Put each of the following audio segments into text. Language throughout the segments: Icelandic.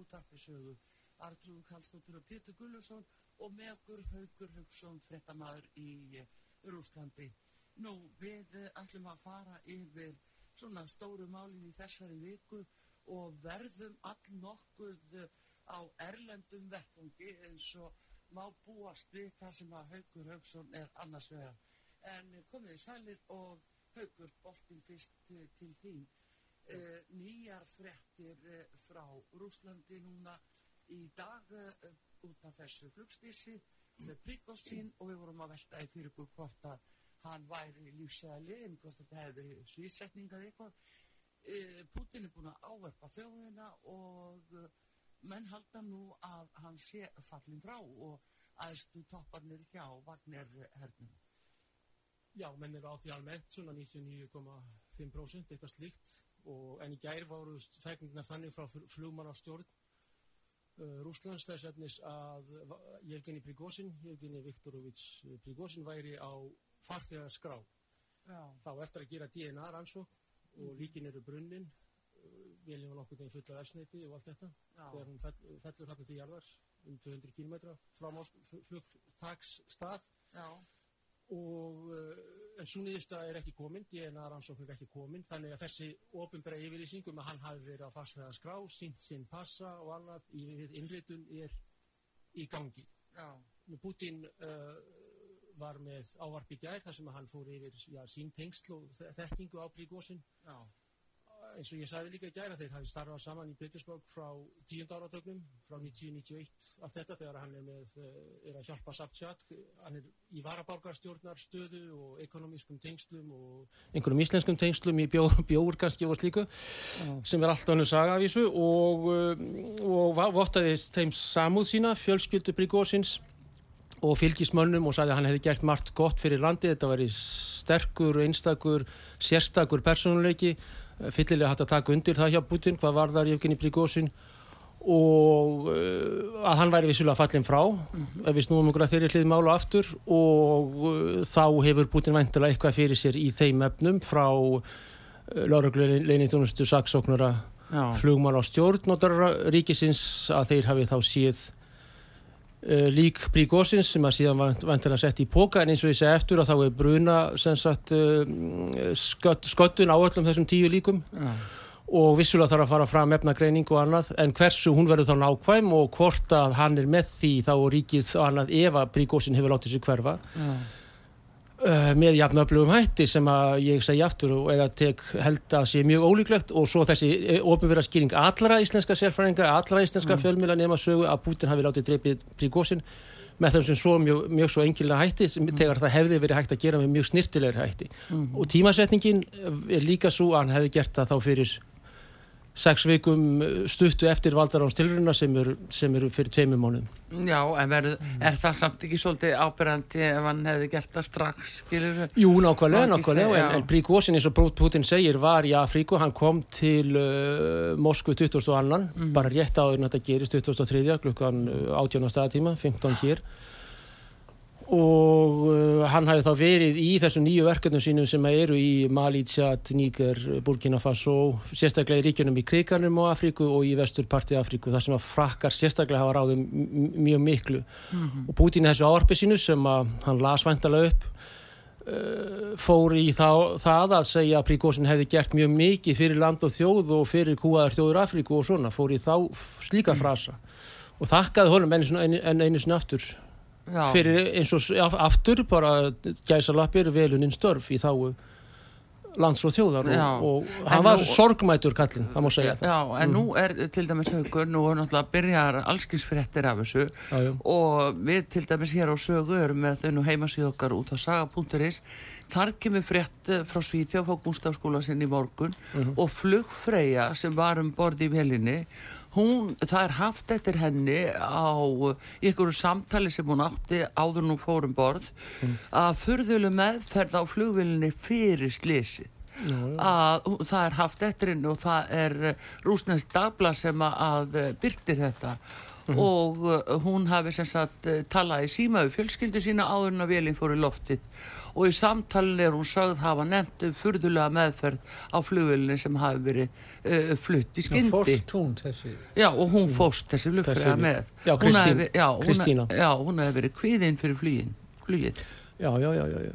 Útarpisögu. Artrúð Kallstóttur og Pétur Gulluðsson og með okkur Haugur Haugsson, fréttamaður í Rúslandi. Nú, við eh, ætlum að fara yfir svona stóru málin í þessari viku og verðum all nokkuð eh, á erlendum vettvangi eins og má búast við þar sem að Haugur Haugsson er annars vegar. En eh, komið í sælir og Haugur, boltin fyrst eh, til þín. Uh, nýjar frettir uh, frá Rúslandi núna í dag uh, út af þessu flugstísi með Prigostin og við vorum að velta í fyrir ykkur hvort að hann væri lífsæli en hvort þetta hefði svísetningar eitthvað. Putin er búin að áverpa þjóðina og menn halda nú að hann sé fallin frá og aðstu topparnir hjá Vagner hernum. Já, menn eru á því almennt, svona 99,5% eitthvað slíkt og en í gær voru fækningnar þannig frá flugmannastjórn uh, Rúslands þess efnis að Jevgeni Prigozhin, Jevgeni Viktorovits Prigozhin væri á farþegarskrá. Þá eftir að gera DNA rannsók og Mhm. líkin eru brunnin, uh, veljum var nokkuð neginn fulla elsneiti og allt þetta Já. þegar hún fell, fellur þarna til jarðars um 200 km frá flugtagsstað Já, og uh, en svo niðurstaða er ekki komin DNA rannsókn er ekki komin þannig að þessi ofinbæra yfirlýsingum að hann hafi verið á fastlega skrá, sínt sinn passa og annað í við innritun er í gangi. já, Putin uh, var með ávarp í gær þar sem að hann fór yfir já, sín tengsl og þe- þekkingu á prígósin já, eins og ég sagði líka í gær að þeir hafi starfað saman í Petersburg frá tíund áratögnum, frá 1991 allt þetta þegar hann er með eh, er að hjálpa Sabtjak, hann er í varabálgarstjórnar stöðu og ekonomískum tengslum og einhverjum íslenskum tengslum í bjór, bjór kannski og slíku sem er allt önnur saga af þessu og, eh, og va- vottaði þeim samúð sína, fjölskyldu Prigósins og fylgismönnum og sagði að hann hefði gert margt gott fyrir landið, þetta væri sterkur, einstakur, sérstakur persónuleiki, fyllilega hægt að taka undir það hjá Putin, hvað var þar Jefgeni Prigozhin og uh, að hann væri vissulega fallin frá ef við snúum okkur að þeirri hlið mála aftur og uh, þá hefur Putin væntilega eitthvað fyrir sér í þeim efnum frá uh, laurugluleginni þjónustu saksóknara flugmál á stjórnóttar ríkisins að þeir hafi þá síð lík Prígósins sem að síðan vantilega sett í póka en eins og ég segi eftir að þá er bruna sem sagt uh, skött, sköttun á öllum þessum tíu líkum. Já, og vissulega þarf að fara fram efnagreining og annað en hversu hún verður þá nákvæm og hvort að hann er með því þá ríkið annað ef að Prígósin hefur látið sér hverfa. Uh, með jafnöflugum hætti sem að ég segi aftur og eða tek held að sé mjög ólíklegt og svo þessi ofinverða skýring allra íslenska sérfræðinga, allra íslenska mm. fjölmjöla nema sögu að Putin hafi látið dreipið prígósin með þessum svo mjög, mjög svo engilega hætti sem þegar það hefði verið hægt að gera með mjög snirtilegri hætti. Og tímasetningin er líka svo að hann hefði gert það þá fyrir sex vikum stuttu eftir valdaráns tilruna sem eru, sem eru fyrir tveimur mánuðum. já, en verður, er það samt ekki svolítið ábyrjandi ef hann hefði gert það strax, skilur? Jú, nákvæmlega, nákvæmlega, en, en Príkósin eins og Putin segir var í Afríku, hann kom til uh, Moskvu 22. annan, Mhm. bara rétt áður en þetta gerist 23. klukkan uh, 18. staðatíma, 15 hér og uh, hann hafi þá verið í þessum nýju verkefnum sínum sem eru í Mali, Tjad, Níger, Burkina Faso, sérstaklega í ríkjunum í Krikanum og Afríku og í vesturparti Afríku, þar sem að frakkar sérstaklega hafa ráðið mjög miklu. Og Putin í þessu áarpi sínu sem að hann las væntalega upp uh, fór í þá, það að segja að Príkósin hefði gert mjög mikið fyrir land og þjóð og fyrir kúaðar þjóður Afríku og svona, fór í þá slíka frasa. Og þakkaði honum enn einu, sinni aftur Já, fyrir eins og aftur bara gæsa lappir veluninn störf í þáu lands og þjóðar og, og hann var nú- sorgmætur kallinn, það má segja það. Já, en nú er til dæmis haugur, nú er náttúrulega byrjar allskinsfréttir af þessu já, já. og við til dæmis hér á sögu erum með þau nú heimasíð okkar út á saga.is þar kemur frétt eh, frá Svíþjóf á Gústafskóla sinni í morgun Mhm. og flugfreyja sem var um borði í velinni hún, það er haft eftir henni á ykkur samtali sem hún átti áður nú fórum borð Mhm. að furðuleg meðferð á flugvelinni fyrir slísið að það er haft eftir henni og það er rúsnest dabla sem að, eh, byrti þetta. Og uh, hún hafi sem sagt talað í síma við fjölskyldu sína áður en að velin fór í loftið og í samtalin er hún sögð hafa nefnt um furðulega meðferð á flugvelinni sem hafi verið uh, flutt í skyndi. Fórst hún þessi Já, og hún fóst þessi flugfræða með. Já, Kristín- já, Kristína. Já, hún hefði verið kviðinn fyrir flugin, flugið. Já, já, já, já, já.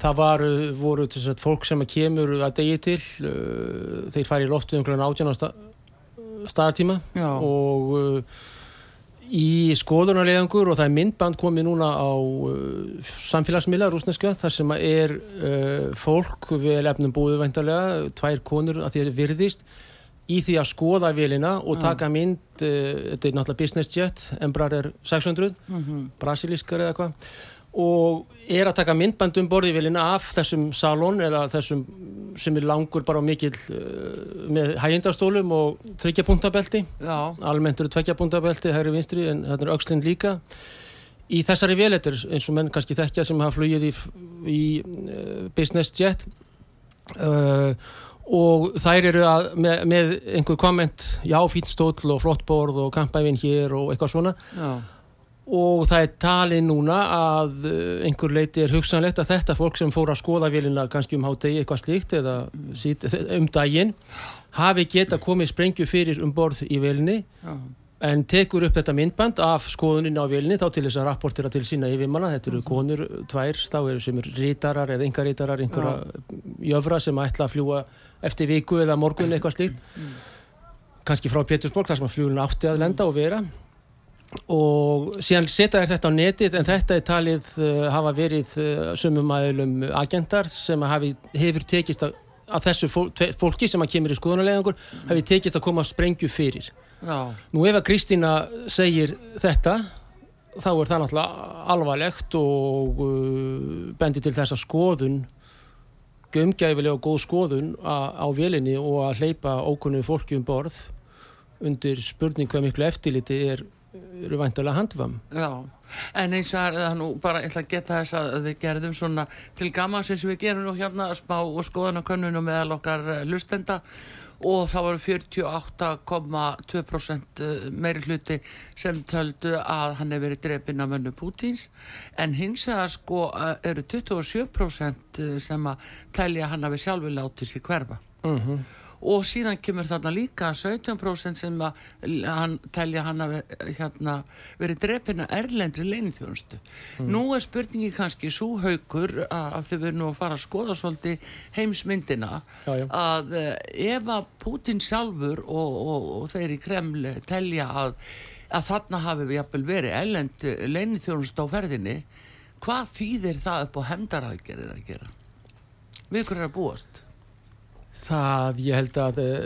Það var, uh, voru þess að fólk sem kemur að degi til, uh, þeir fari í loftið um klukkan átján á sta staðartíma Já, og uh, í skoðunarlegangur og það er myndband komið núna á uh, samfélagsmiðla rúsneska þar sem er uh, fólk vel efnum búið væntarlega, tvær konur að því að virðist í því að skoða vélina og taka mynd, uh, þetta er náttúrulega business jet, Embraer 600 mhm, brasilískar eða hvað og er að taka myndband um borðivélina af þessum salón eða þessum sem er langur bara mikill uh, með hægindastólum og þryggja punktabelti já, almennt eru tveggja punktabelti, hægri vinstri en þetta er aukslinn líka. Í þessari vélettur eins og menn kannski þekkja sem hafa flugið í, í uh, business jet uh, og þær eru að, með, með einhver komment já, fínt stóll og flott borð og kampævin hér og eitthvað svona. Já og það er talið núna að uh, einhver leiti er hugsanlegt að þetta fólk sem fór að skoða vélina kannski um hátegi eitthvað slíkt eða um daginn hafi geta komið sprengju fyrir um borð í vélinni Já, en tekur upp þetta myndband af skoðunin á vélinni þá til þess að rapportera til sína yfirmanna, þetta eru konur tvær, þá eru sem eru rítarar eða engarítarar, einhverja jöfra sem ætla að fljúa eftir viku eða morgun eitthvað slíkt. Kannski frá Pétursborg þar sem að fljúlun átti að lenda og vera og síðan setja þér þetta á netið en þetta er talið uh, hafa verið uh, sumum aðeilum agentar sem að hafi, hefur tekist að, að þessu fól, tve- fólki sem að kemur í skoðunarlegangur hafi tekist að koma að sprengju fyrir. Já, Nú ef að Kristína segir þetta þá er það náttúrulega alvarlegt og uh, bendir til þess að skoðun gömgæfilega og góð skoðun a, á vélinni og að hleypa ókunnu fólki um borð undir spurning hvað miklu eftirliti er, eru væntalega handvam. já En eins og er það nú bara, ég ætla að geta þess að við gerðum svona til gaman sem við gerum nú hérna smá og skoðanakönnunum meðal okkar eh, hlustenda. Og það voru 48,2% eh, meiri hluti sem töldu að hann hefur verið drepinn af mönnu Pútins en hins vegar sko eh, eru 27% sem að telja hann hafi sjálfur látið sér hverfa. Mm og síðan kemur þarna líka 17% sem hann telja hann að hérna, verið drepina erlendri leinithjónustu. Nú er spurningi kannski svo haukur að, þau verður nú að fara að skoða svolítið heimsmyndina Já, já. að eh, ef að Putin sjálfur og, og, og þeir í Kreml telja að, að þarna hafi við jafnvel verið erlend leinithjónustu á ferðinni hvað þýðir það upp á hemdaraðgerir að gera? Við ykkur er að búast? Það, ég held að uh,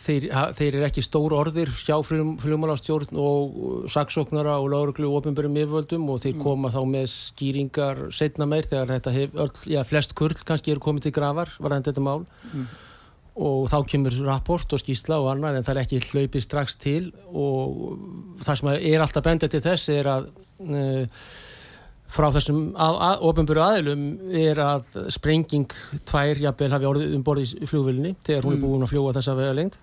þeir, ha, þeir eru ekki stór orðir hjá flugmálastjórn og saksóknara og lágruglu og ofinbærum yfirvöldum og þeir koma þá með skýringar setna meir þegar þetta hef, öll, já, flest kurl kannski eru komið til grafar varðan þetta mál. Og þá kemur rapport og skýsla og annað en það er ekki hlaupið strax til og það sem er alltaf bendið til þess er að uh, frá þessum ofinböru aðilum er að sprenging tvær jafnvel hafi orðið um borðið í flugvölinni þegar hún er búin að fljúa þessa vega lengt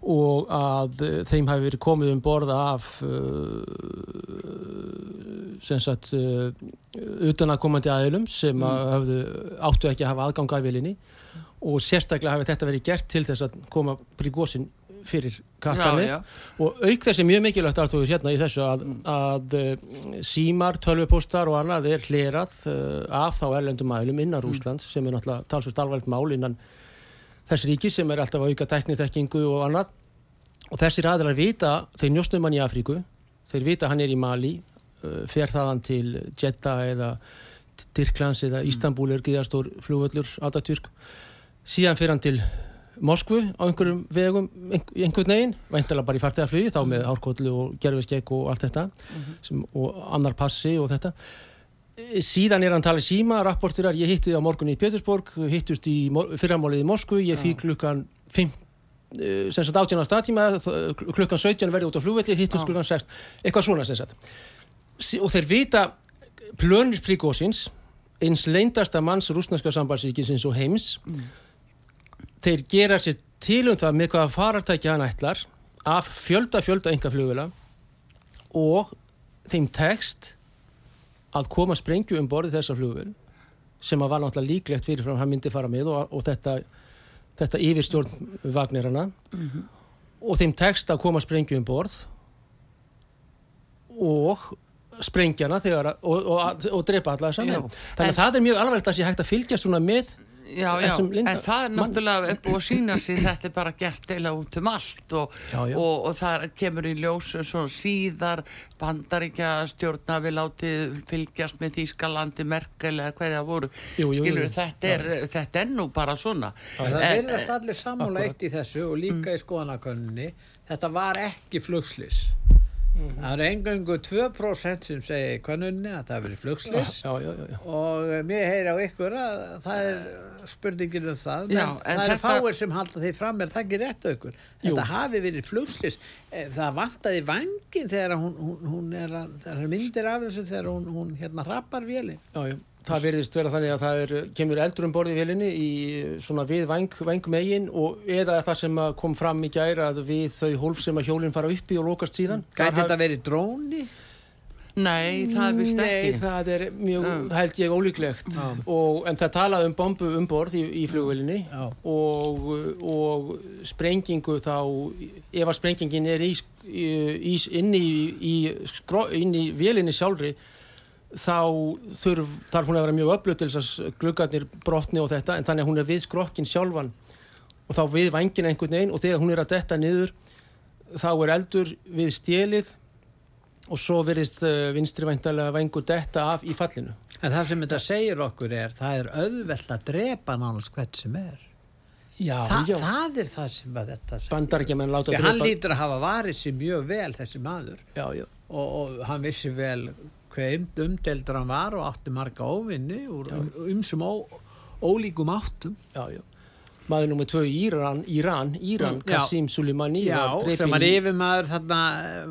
og að uh, þeim hafi verið komið um borða af uh, sem sagt uh, utanakomandi aðilum sem að höfðu, áttu ekki að hafa aðgang að velinni og sérstaklega hafi þetta verið gert til þess að koma prígósin fyrir kattanir og auk þessi mjög mikilvægt Artur hérna í þessu að, að uh, símar, tölvupóstar og annað er hlerað uh, af þá erlendum aðlum innan Rúslands sem er náttúrulega talsvist alvarlegt mál innan þess ríki sem er alltaf að auka tekniþekkingu og annað. Og þessir aðlar vita, þeir njóstum hann í Afríku þeir vita hann er í Mali uh, fer þaðan til Jeddah eða Tyrklands eða Istanbul er gíðastór flugvöllur Atatürk. Síðan fer hann til Moskvu á einhverjum vegum einhver, einhvern veginn, væntalega bara í fartegaflugi þá með hárkóllu og gerfiskegg og allt þetta sem, og annar passi og þetta. Síðan er hann talið síma, rapportirar, ég hitti á morgunni í Pétursborg, hittust í fyrramálið í Moskvu, ég fík klukkan 5, eh, sem sagt 18. staðtíma, þ- klukkan 17 verði út á flugvelli, hittust klukkan 6, eitthvað svona sem sagt. Og þeir vita plönir fríkósins, eins leindasta manns rúsneska sambandsríkisins og heims, þeir gera sér til um það með hvaða farartækja hann ætlar af fjölda fjölda enga flugvela og þeim tekst að koma sprengju um borðið þessa flugvél sem að var náttúrulega líklegt fyrirfram hann myndi fara með og, og þetta, þetta yfirstjórn vagnirana og þeim tekst að koma sprengju um borð og sprengjana þegar, og, og, og drepa alla saman þannig að það er mjög alvarlegt að sé hægt að fylgjast svona með Já, já, en það er náttúrulega búið að sína sig þetta er bara gert eila út um allt og, Já, já. og, og það kemur í ljós svona síðar bandaríkja stjórna við látið fylgjast með Þýskalandi, Merkel eða hverja voru. Jú, jú, skilur jú. þetta er, þetta er nú bara svona. En það verðast allir sammála eitt í þessu og líka í skoðanakönninni þetta var ekki flugslis það eru engangu 2% sem segir í könnunni að það hafi verið flugslis já, já, já, já. og eh, mér heyri á ykkur að það er spurningin um það. Já, það eru fáir sem halda því fram er það ekki rétt á ykkur þetta hafi verið flugslis Eh, það vantaði vangin þegar hún, hún, hún er að, það myndir af þessu þegar hún, hún hérna hrappar vélinn Já, já. Það verðist vera þannig að það er, kemur eldur um borði í vélinni í svona við væng, vængmegin og eða það sem að kom fram í gæra að við þau hólf sem að hjólinn fara uppi og lokast síðan. gæti þetta verið dróni? Nei, það er vist Nei, ekki það er mjög, Já. held ég, ólíklegt og, en það talaði um bombu um borð í, í flugvélinni Já. og, og sprengingu þá, ef að sprengingin er í, í, í, inn, í, í, inn í vélinni sjálfri þá þurf, þarf hún að vera mjög öflug til þess að gluggarnir brotni og þetta en þannig að hún er við skrokkin sjálfan og þá við vangin einhvern veginn og þegar hún er að detta niður þá er eldur við stjelið og svo verist uh, vinstri væntalega vengur detta af í fallinu. En það sem þetta segir okkur er, það er auðvelt að drepa nánast hvert sem er. Já, Þa, já. það er það sem að þetta segir. Bandar ekki að láta Því hann lítur að hafa varið sér mjög vel, þessi maður. Já, já. Og, og hann vissi vel hver um- umdeildur hann var og átti marga óvinni úr um, umsum ó, ólíkum áttum. já, já. Maður nummið tvö í Íran, Íran, Íran, Mm. Kassim var drepinn- sem var yfirmaður þarna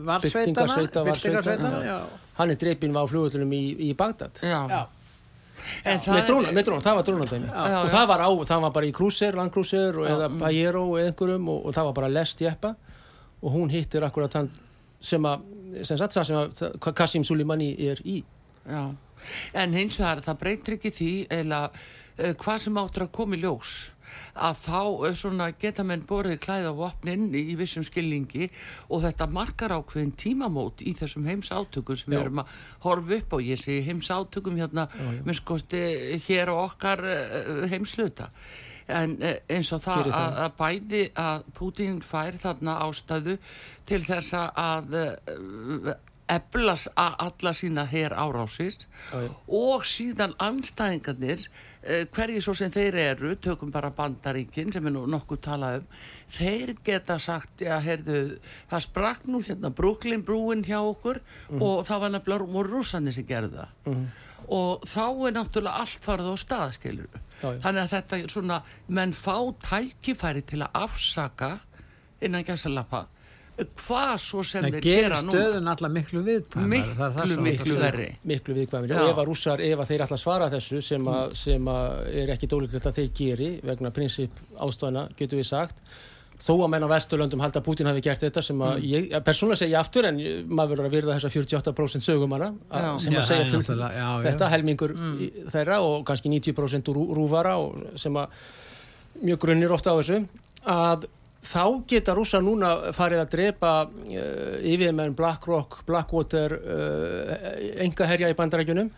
varsveitana. Byltingarsveitana, varsveitana, já. Hann er dreipin á flugvöldunum í, í Bagdad. Já, Já. En það Með er- dróna, með dróna, það var drónandæmi. Og það var á, það var bara í krúser, landkrúser eða Pajero eða einhverjum og, og það var bara lest jeppa og hún hittir akkurat hann sem að, sem sagt það sem að Kassim Soleimani er í. Já, en hins vegar það breytir ekki því eða uh, hvað sem áttur að koma í ljós að þá uh, svona geta menn borðið klæða vopnin í, vissum skilningi og þetta markar ákveðin tímamót í þessum heims átökum sem við Já. erum að horfa upp á ég segi heims átökum hérna með skosti hér á okkar uh, heimsluta en uh, eins og það það. að, að bæði að Putin fær þarna ástæðu til þess að uh, eflas alla sína hér já. og síðan anstæðingarnir uh, hverji svo sem þeir eru tökum bara bandaríkin sem er nú nokkuð talað um þeir geta sagt, já, heyrðu það sprakk nú hérna Brooklyn brúin hjá okkur Mhm. og það var nefnilega voru rússandi sem gerði það og þá er náttúrulega allt farið á stað skilur Já, já. þannig að þetta er svona menn fá tækifæri til að afsaka innan gæsalappa hvað svo sem Það þeir gerir gera nú stöðun alla miklu viðkvæmari. Miklu, Það það sem miklu þetta verri. miklu viðkvæmir Já. ef að rússar, ef að þeir að svara þessu sem, að, sem að er ekki dólíklegt að þeir geri vegna prinsip ástæðana, getur við sagt þó að menn á Vesturlöndum halda að Putin hafi gert þetta sem Mm. að ég, ja, persónulega segja aftur en ég- maður verður að virða þessa 48% sögumanna sem Já, að segja full, náttúrulega- já, já. þetta helmingur í, þeirra og kannski 90% úr rúfara og sem að mjög grunnir ofta á þessu að þá geta rússa núna farið að drepa uh, yfirmenn BlackRock, Blackwater uh, enga herja í bandarækjunum.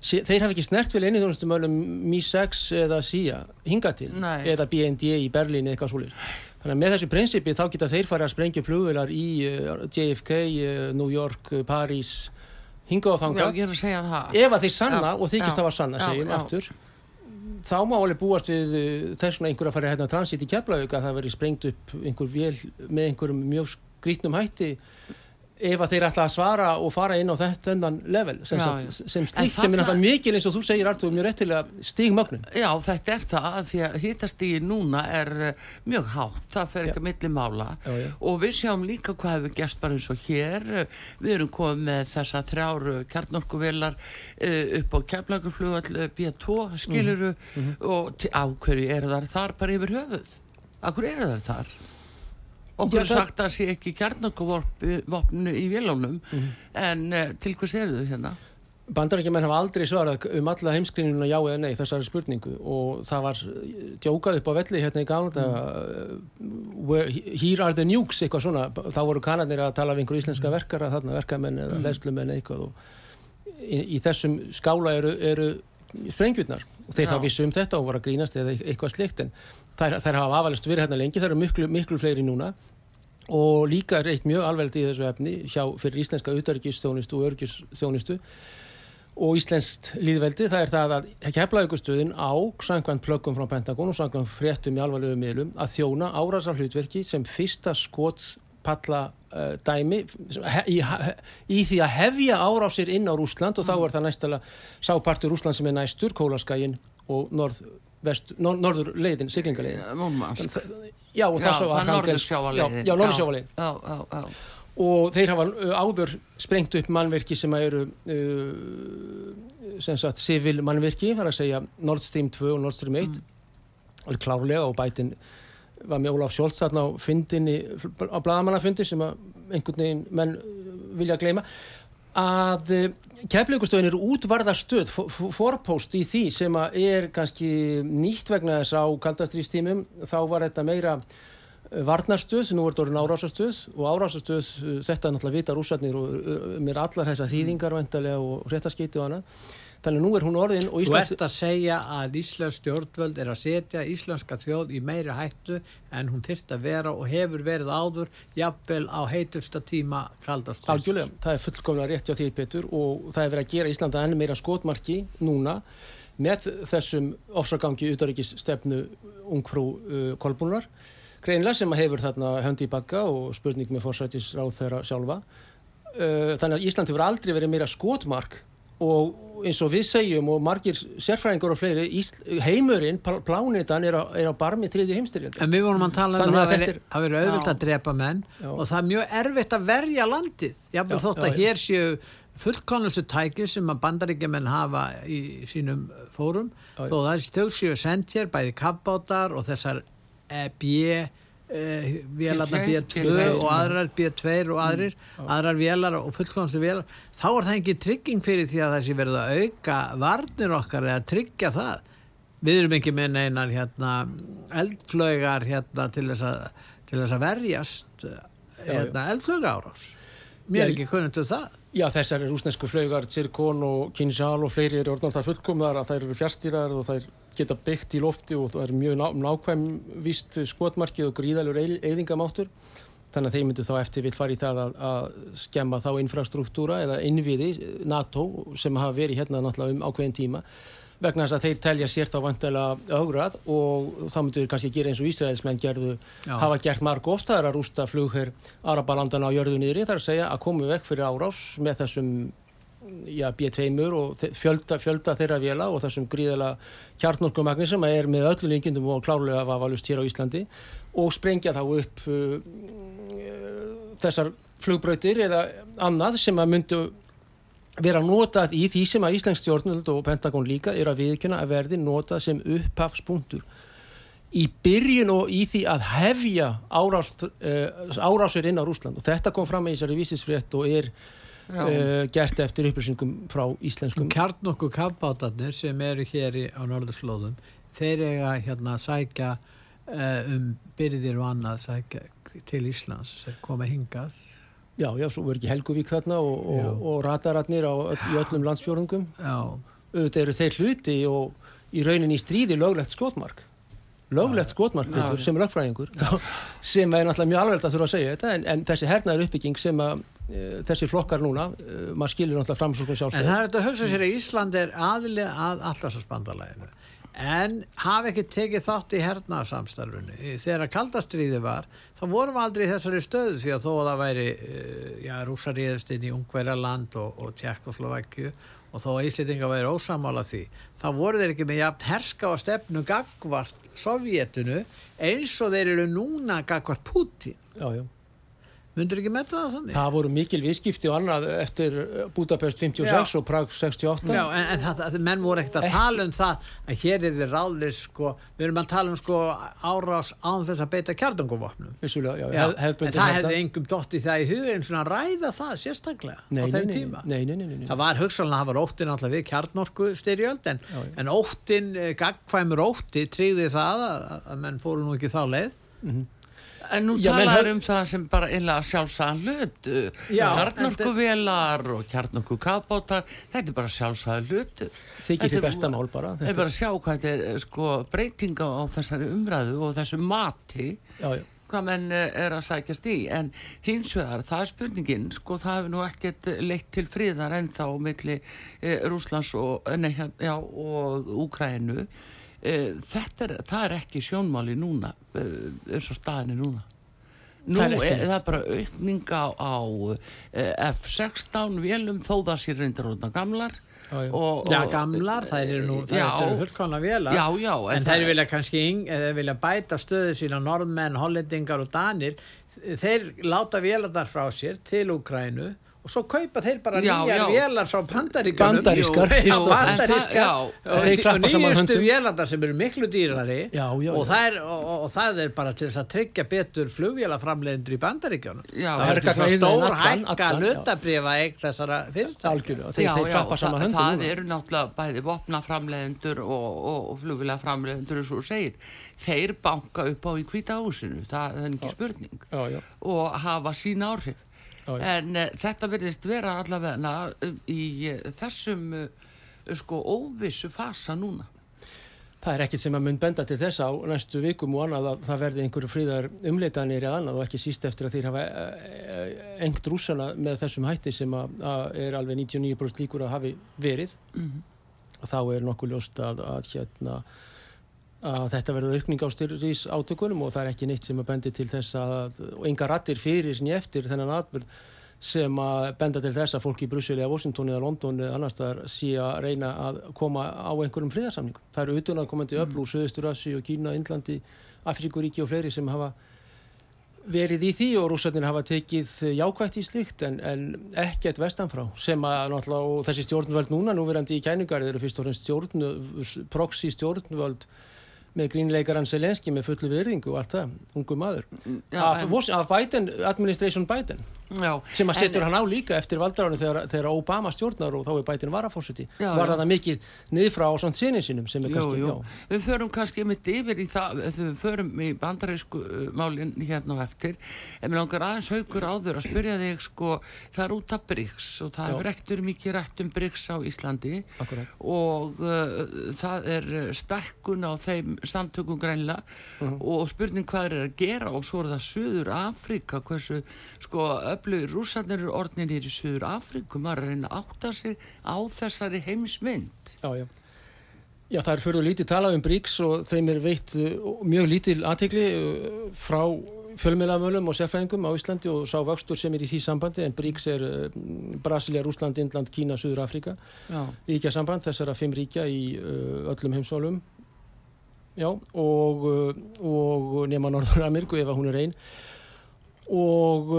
Sí, þeir hafa ekki snert vel einnig þjónustum öllum Mi-6 eða SIA hinga til Nei. eða BND í Berlín eða eitthvað svoleiðis þannig að með þessu prinsipi þá geta þeir farið að sprengja flugvelar í uh, JFK, uh, New York, uh, Paris hinga og Já, þanga ég er að segja það. Ef að þeir sanna Já, og þykist já, það var sanna já, segjum já. aftur. Þá má alveg búast við þess vegna einhver að fara hérna á transit í Keflavík að það veri sprengt upp einhver vél með einhverjum mjög skrítnum hætti ef að þeir ætla að svara og fara inn á þetta þennan level sem, Já, já. sem slíkt sem er náttúrulega mikil eins og þú segir Artur mjög réttilega stígmögnun Já, þetta er það að því að hitastígi núna er eh, mjög hátt, það fer ekki að milli mála. Já, og við sjáum líka hvað hefur gerst bara eins og hér, við erum komið með þessa þrjáru kjarnorkuvelar upp á keflaguflugall B2, skiluru Mhm, og til- á hverju eru þar þar bara yfir höfuð? Hverju eru þar þar? Okkur er sagt að það sé ekki kjarnorkuvopnu í vélónum Mhm. en uh, til hvers eru þau hérna? Bandarækjumenn hafa aldrei svarað um alla heimskrínuna já eða nei þessari spurningu og það var eh, djókað upp á velli hérna í Gánanda mm. here are the nukes eitthvað svona, þá voru kanadnir að tala við einhver íslenska verkara þarna, verkamenn eða mm. leðslumenn eitthvað og í, í þessum skála eru, eru sprengjurnar og þeir Já. hafa vissu um þetta og voru að grínast eða eitthvað slikt en þær, þær hafa afalist verið hérna lengi, þær eru miklu, miklu fleiri núna. Og líka er eitt mjög alvegld í þessu efni hjá fyrir íslenska utarikistjónustu og örgistjónustu og íslenskt líðveldi það er það að keflaugustöðin á samkvæmt plöggum frá Pentagon og samkvæmt fréttum í alvarlegu miðlum að þjóna árásar hlutverki sem fyrsta skot palla uh, dæmi sem he, í, í því að hefja árásir inn á Rúsland og þá er það næstala sápartur Rúsland sem er næstur, Kólaskægin og norð, norður leiðin, siglingaleiðin. Já, og það, svo það var er Hangels- norðursjávarleiðin. Já, já, já. og þeir hafa áður sprengt upp mannverki sem að eru sem sagt civil mannverki, þar að segja Nord Stream 2 og Nord Stream 1 og er klárlega og bætin var með Ólaf Scholz þarna á fyndinni á bladamannafundi sem að einhvern veginn menn vilja að uh, keflaugustöðin eru útvarðarstöð forpost í því sem að er kannski nýtt vegna þess á kaldastrýstímum þá var þetta meira uh, varnarstöð, nú er þetta orðin árásastöð og árásastöð, uh, þetta er náttúrulega vita rússarnir og uh, mér allar þessar þýðingar vantarlega og réttaskeiti og annað þannig nú er hún orðin og Þú Íslands ert að segja að Íslands stjórnvöld er að setja íslenska þjóð í meiri hættu en hún þyrst að vera og hefur verið áður jafnvel á heitusta tíma kaldast. Algjörlega, það er fullkomlega rétt hjá því Petur og það er verið að gera Íslanda enn meira skotmarki núna með þessum ofsagangi utaríkis stefnu ungfrú uh, Kolbúnar greinlega sem að hefur þarna höndi í bakka og spurning með fórsætis ráð þeirra sjálfa uh, þannig að Ísland hefur aldrei verið meira skotmark og eins og við segjum og margir sérfræðingur og fleiri heimurinn, pl- plánetan er er á barmi þriðju heimstyrjandi En við vorum að tala um að að það veri- er- auðvilt að drepa menn Já. og það er mjög erfitt að verja landið. Jafnvel Já, þótt að já. hér séu fullkonustu tæki sem að bandaríkjumenn hafa í sínum fórum þó það þau séu sendt hér bæði kappbátar og þessar e, B e, vélarna B2, B2 B2, og aðrar B2 og aðrir aðrar vélar og fullkonustu vélar. Þá er það ekki trygging fyrir því að það sé verið að auka varnir okkar eða tryggja það. Við erum ekki með neinar hérna, eldflögar hérna, til, þess að, til þess að verjast hérna, eldflöga árás mér er ekki kunnum til það. Já, þessar er rúsnesku flaugar, Zirkon og Kinshal og fleiri eru orðnátt að fullkomðar að þær eru fjárstýrar og þær geta byggt í lofti og það er mjög ná, nákvæm víst skotmarkið og gríðalur eyðingamáttur. Þannig að þeir myndu þá eftir vill fara í það að, að skemma þá infrastruktúra eða innviði NATO sem hafa verið hérna náttúrulega um ákveðin tíma vegna þess að þeir telja sér þá vantilega augrað og þá myndu þeir kannski gera eins og Ísraelsmenn gerðu, Já. hafa gert marg oft það er að rústa flugherr Arabalandana á jörðu niðri, það er að segja að komu vekk fyrir árás með þessum B2-mur og fjölda, fjölda þeirra vela og þessum gríðala kjarnorkumagni sem er með öllu líkindum og klárlega var valust hér á Íslandi og sprengja þá upp uh, þessar flugbrautir eða annað sem að myndu vera notað í því sem að Íslensk stjórnvöld og Pentagon líka er að viðkjöna að verði notað sem upphafspunktur í byrjun og í því að hefja árás, uh, inn á Rúsland og þetta kom fram í þessari vísisfrétt og er. Uh, gert eftir upplýsingum frá íslenskum kjarn okkur kappbátarnir sem eru hér í, á norðurslóðum þeir eiga hérna að sækja uh, um byrðir og annað sækja til Íslands koma hingað Já, já, svo verður ekki Helguvík þarna og, og, og rataratnir á öll, í öllum landsfjórungum. já, Auðvitað eru þeir hluti og í rauninni í stríði löglegt skotmark. Löglegt skotmark, Já, Pétur, já. sem er lögfræðingur, sem er náttúrulega mjög alveg að þurfa að segja þetta, en, en þessi hernaður uppbygging sem að þessi flokkar núna, e, maður skilur náttúrulega framsóknum en það sjálfstæði. er þetta að hugsa sér að Ísland er aðilega að allarsasbandalæginu en hafa ekki tekið þátt í hernaðarsamstarfinu. Þegar kaldastriði var, þá vorum við aldrei í þessari stöðu því að þó að það væri, eh, já, rúsaríðist inn í Ungverjaland og, og Tjerkoslovakju og þó að Íslitinga væri ósamála því, þá voru þeir ekki með jafn herska og stefnu gagvart Sovjetunu eins og þeir eru núna gagvart Putin. Já, já. Mundur ekki með það þannig? Það voru mikil viðskipti og annað eftir Budapest 56 Já. og Prag 68. Já, en, en það, menn voru ekkert að Ekki. tala um það að hér er þið ráðlis sko, við erum að tala um sko árás án þess að beita kjartanguvopnum Vissulega, já, hef, en það hefði engum dótt í það í huga en svona ræða það sérstaklega nei, á þeim nei, tíma Nei, nei, nei, nei, nei. Það var hugsanlega, það var óttin alltaf við kjarnorku styrjöld en, en óttin, eh, gagkvæmur ótti tryggði það að, að menn fóru nú ekki þá leið En nú Já, menn talar hef- um það sem bara einlega sjálfsagðan hlut. Já, Kjarnorkuvelar og kjarnorkukafbátar, þetta er bara sjálfsagðan hlut. Þykir þið besta mál bara. Það er bara að sjá hvað þetta er eh, sko, breytinga á þessari umræðu og þessu mati Já, já. hvað menn eh, er að sækjast í en hins vegar, það er spurningin sko, það hefur nú ekkert leitt til friðar ennþá á milli e, Rúslands og, eh, nei, já, og Úkrænu þetta er, það er ekki sjónmáli núna e, eins og staðinni núna. Nú Það er er, það bara aukning á, á eh, F-16 vélum þó það sér reyndir rótna gamlar. Já, já. Og, Já, og- gamlar, það eru nú, það Já. eru fullkona vélar. Já, já, En, en þeir vilja kannski vilja bæta stöðu sína norðmenn, hollendingar og danir þeir láta vélarnar frá sér til Úkrænu og svo kaupa þeir bara Já, nýjar já. vélar frá bandaríkanum Bandarískar, já, og fremst. bandarískar. En það- já, og, nýjustu vélarnar sem eru miklu dýrari. Já, já, og, já. það er, og, og, það er bara til þess að tryggja betur flugvélaframleiðendur í bandaríkjanum Já, það er til þess að hergagna stór hækka hlutabrifa eign þessara saman það, eru náttúrulega bæði vopnaframleðendur og, og, og flugvilaframleðendur eins og segir, þeir banka upp á í hvita húsinu, það, er ekki spurning. Og hafa sín áhrif. En uh, þetta verðist vera allavega uh, í uh, þessum sko óvissu fasa núna. Það er ekkert sem að mun benda til þess á næstu vikum og annað að það verði einhverju fríðar umleitanir eða annað og ekki síst eftir að þeir hafa eh, engt rússana með þessum hætti sem að, að er alveg 99% líkur að hafi verið. Þá er nokkuð ljóst að, að, hérna, að þetta verður aukning á styrrís átökunum og það er ekki neitt sem að bendi til þess að, og enga rattir fyrir sinni eftir þennan atbyrð sem að benda til þess að fólk í Brussel eða Washington eða London eða annars staðar sé að reyna að koma á einhverjum friðarsamningum. Það eru utan að komandi öfl úr Suðustur Asi og Kína, Indlandi, Afríkuríki og fleiri sem hafa verið í því og rússarnir hafa tekið jákvætt í slikt en, en ekkert vestanfrá sem að náttúrulega og þessi stjórnvöld núna núverandi í kæningar eru fyrst og fremst stjórn, proxy stjórnvöld með grínleikaran Selenski með fullu virðingu og allt það, ungu maður. Já, af, af Biden, administration Biden já, sem að setur hann á líka eftir valdaránu þegar, þegar Obama stjórnar og þá er Biden varafórseti Já, var það mikið niðrfrá á svona sinni sinum sem er kannski, já, Við förum kannski mitt yfir í það, við förum í bandarísku uh, málinn hérna á eftir, en mér langar aðeins haukur áður að spyrja þig sko, það er út af BRICS og það Já. hefur ektur mikið rætt um BRICS á Íslandi. Akkurat. Og uh, það er uh, stækkun á þeim samtökum grænlega. Mhm. og spurning hvað er að gera og svo er það Suður Afrika hversu sko öflugir rússarnir eru orðnir í Suður Afriku maður er að reyna að átta sig á þessari heimsmynd. Já, já. Já, það er fyrir lítið talað um BRICS og þeim er veitt uh, mjög lítil aðtegli uh, frá fjölmiðlamölum og sérfræðingum á Íslandi og sá vöxtur sem er í því sambandi en BRICS er uh, Brasilia, Rúsland, Indland, Kína, Suður Afrika ríkja samband þessara fimm ríkja í öllum heimsálum já, og, og nema Norður Ameríku ef að hún er einn og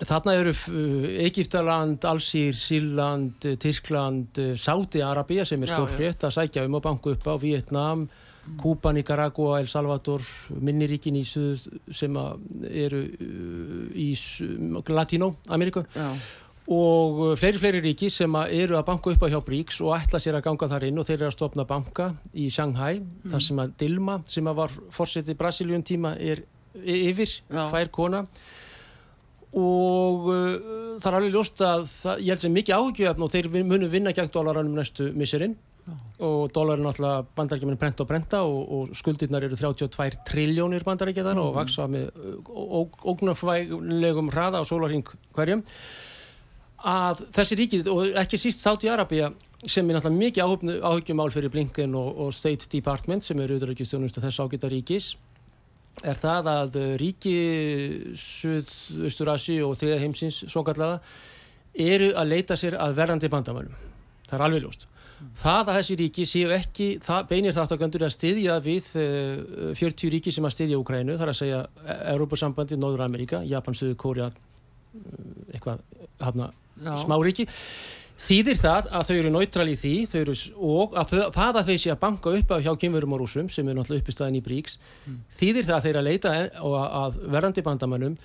þarna eru uh, Egiptaland, Alsýr, Sýrland, uh, Tyrkland, uh, Sáti-Arabia sem er Já, stór já. frétt að sækja um að banku upp á Vietnam, Kúpa, Nicaragua, El Salvador, minniríkin í suð sem eru í já, og fleiri, fleiri ríki sem eru að banka upp á hjá BRICS og ætla sér að ganga þar inn og þeir eru að stopna banka í Shanghai, þar sem að Dilma sem að var fórseti Brasiljum tíma er y- yfir, Já. fær kona. og uh, það er alveg ljóst að það, ég held sem mikið áhugjöfn og þeir munu vinna gegn dólaranum næstu misserinn og dólarin alltaf bandarækjuminn brent og brenta og, og skuldirnar eru 32 triljónir bandarækjaðan og vaksa með ógnarfælegum hraða á sólarhing hverjum. Að þessi ríkið og ekki síst Sáti Arabia sem er náttúrulega mikið áhyggjumál fyrir Blinken og, og State Department sem eru auðvitaðrækjastjónust og þess ágæta ríkis er það að ríki Suðausturasi og þriða heimsins svo kallaða eru að leita sér að verðandi bandamælum það er alveg ljóst. Það að þessi ríki séu ekki, það beinir þáttagöndur að styðja við uh, 40 ríki sem að styðja Ukrænu, þar að segja Európa-sambandi, Nóður Amerika, Japan, Suður, Kória eitthvað hafna smáríki þýðir það að þau eru náttúral í því eru, og að þau, það að þau sé að banka upp á hjá kynverum og rúsum sem er náttúrulega uppistæðin í Bríks mm. þýðir það að þeir að leita að, að verðandi bandamannum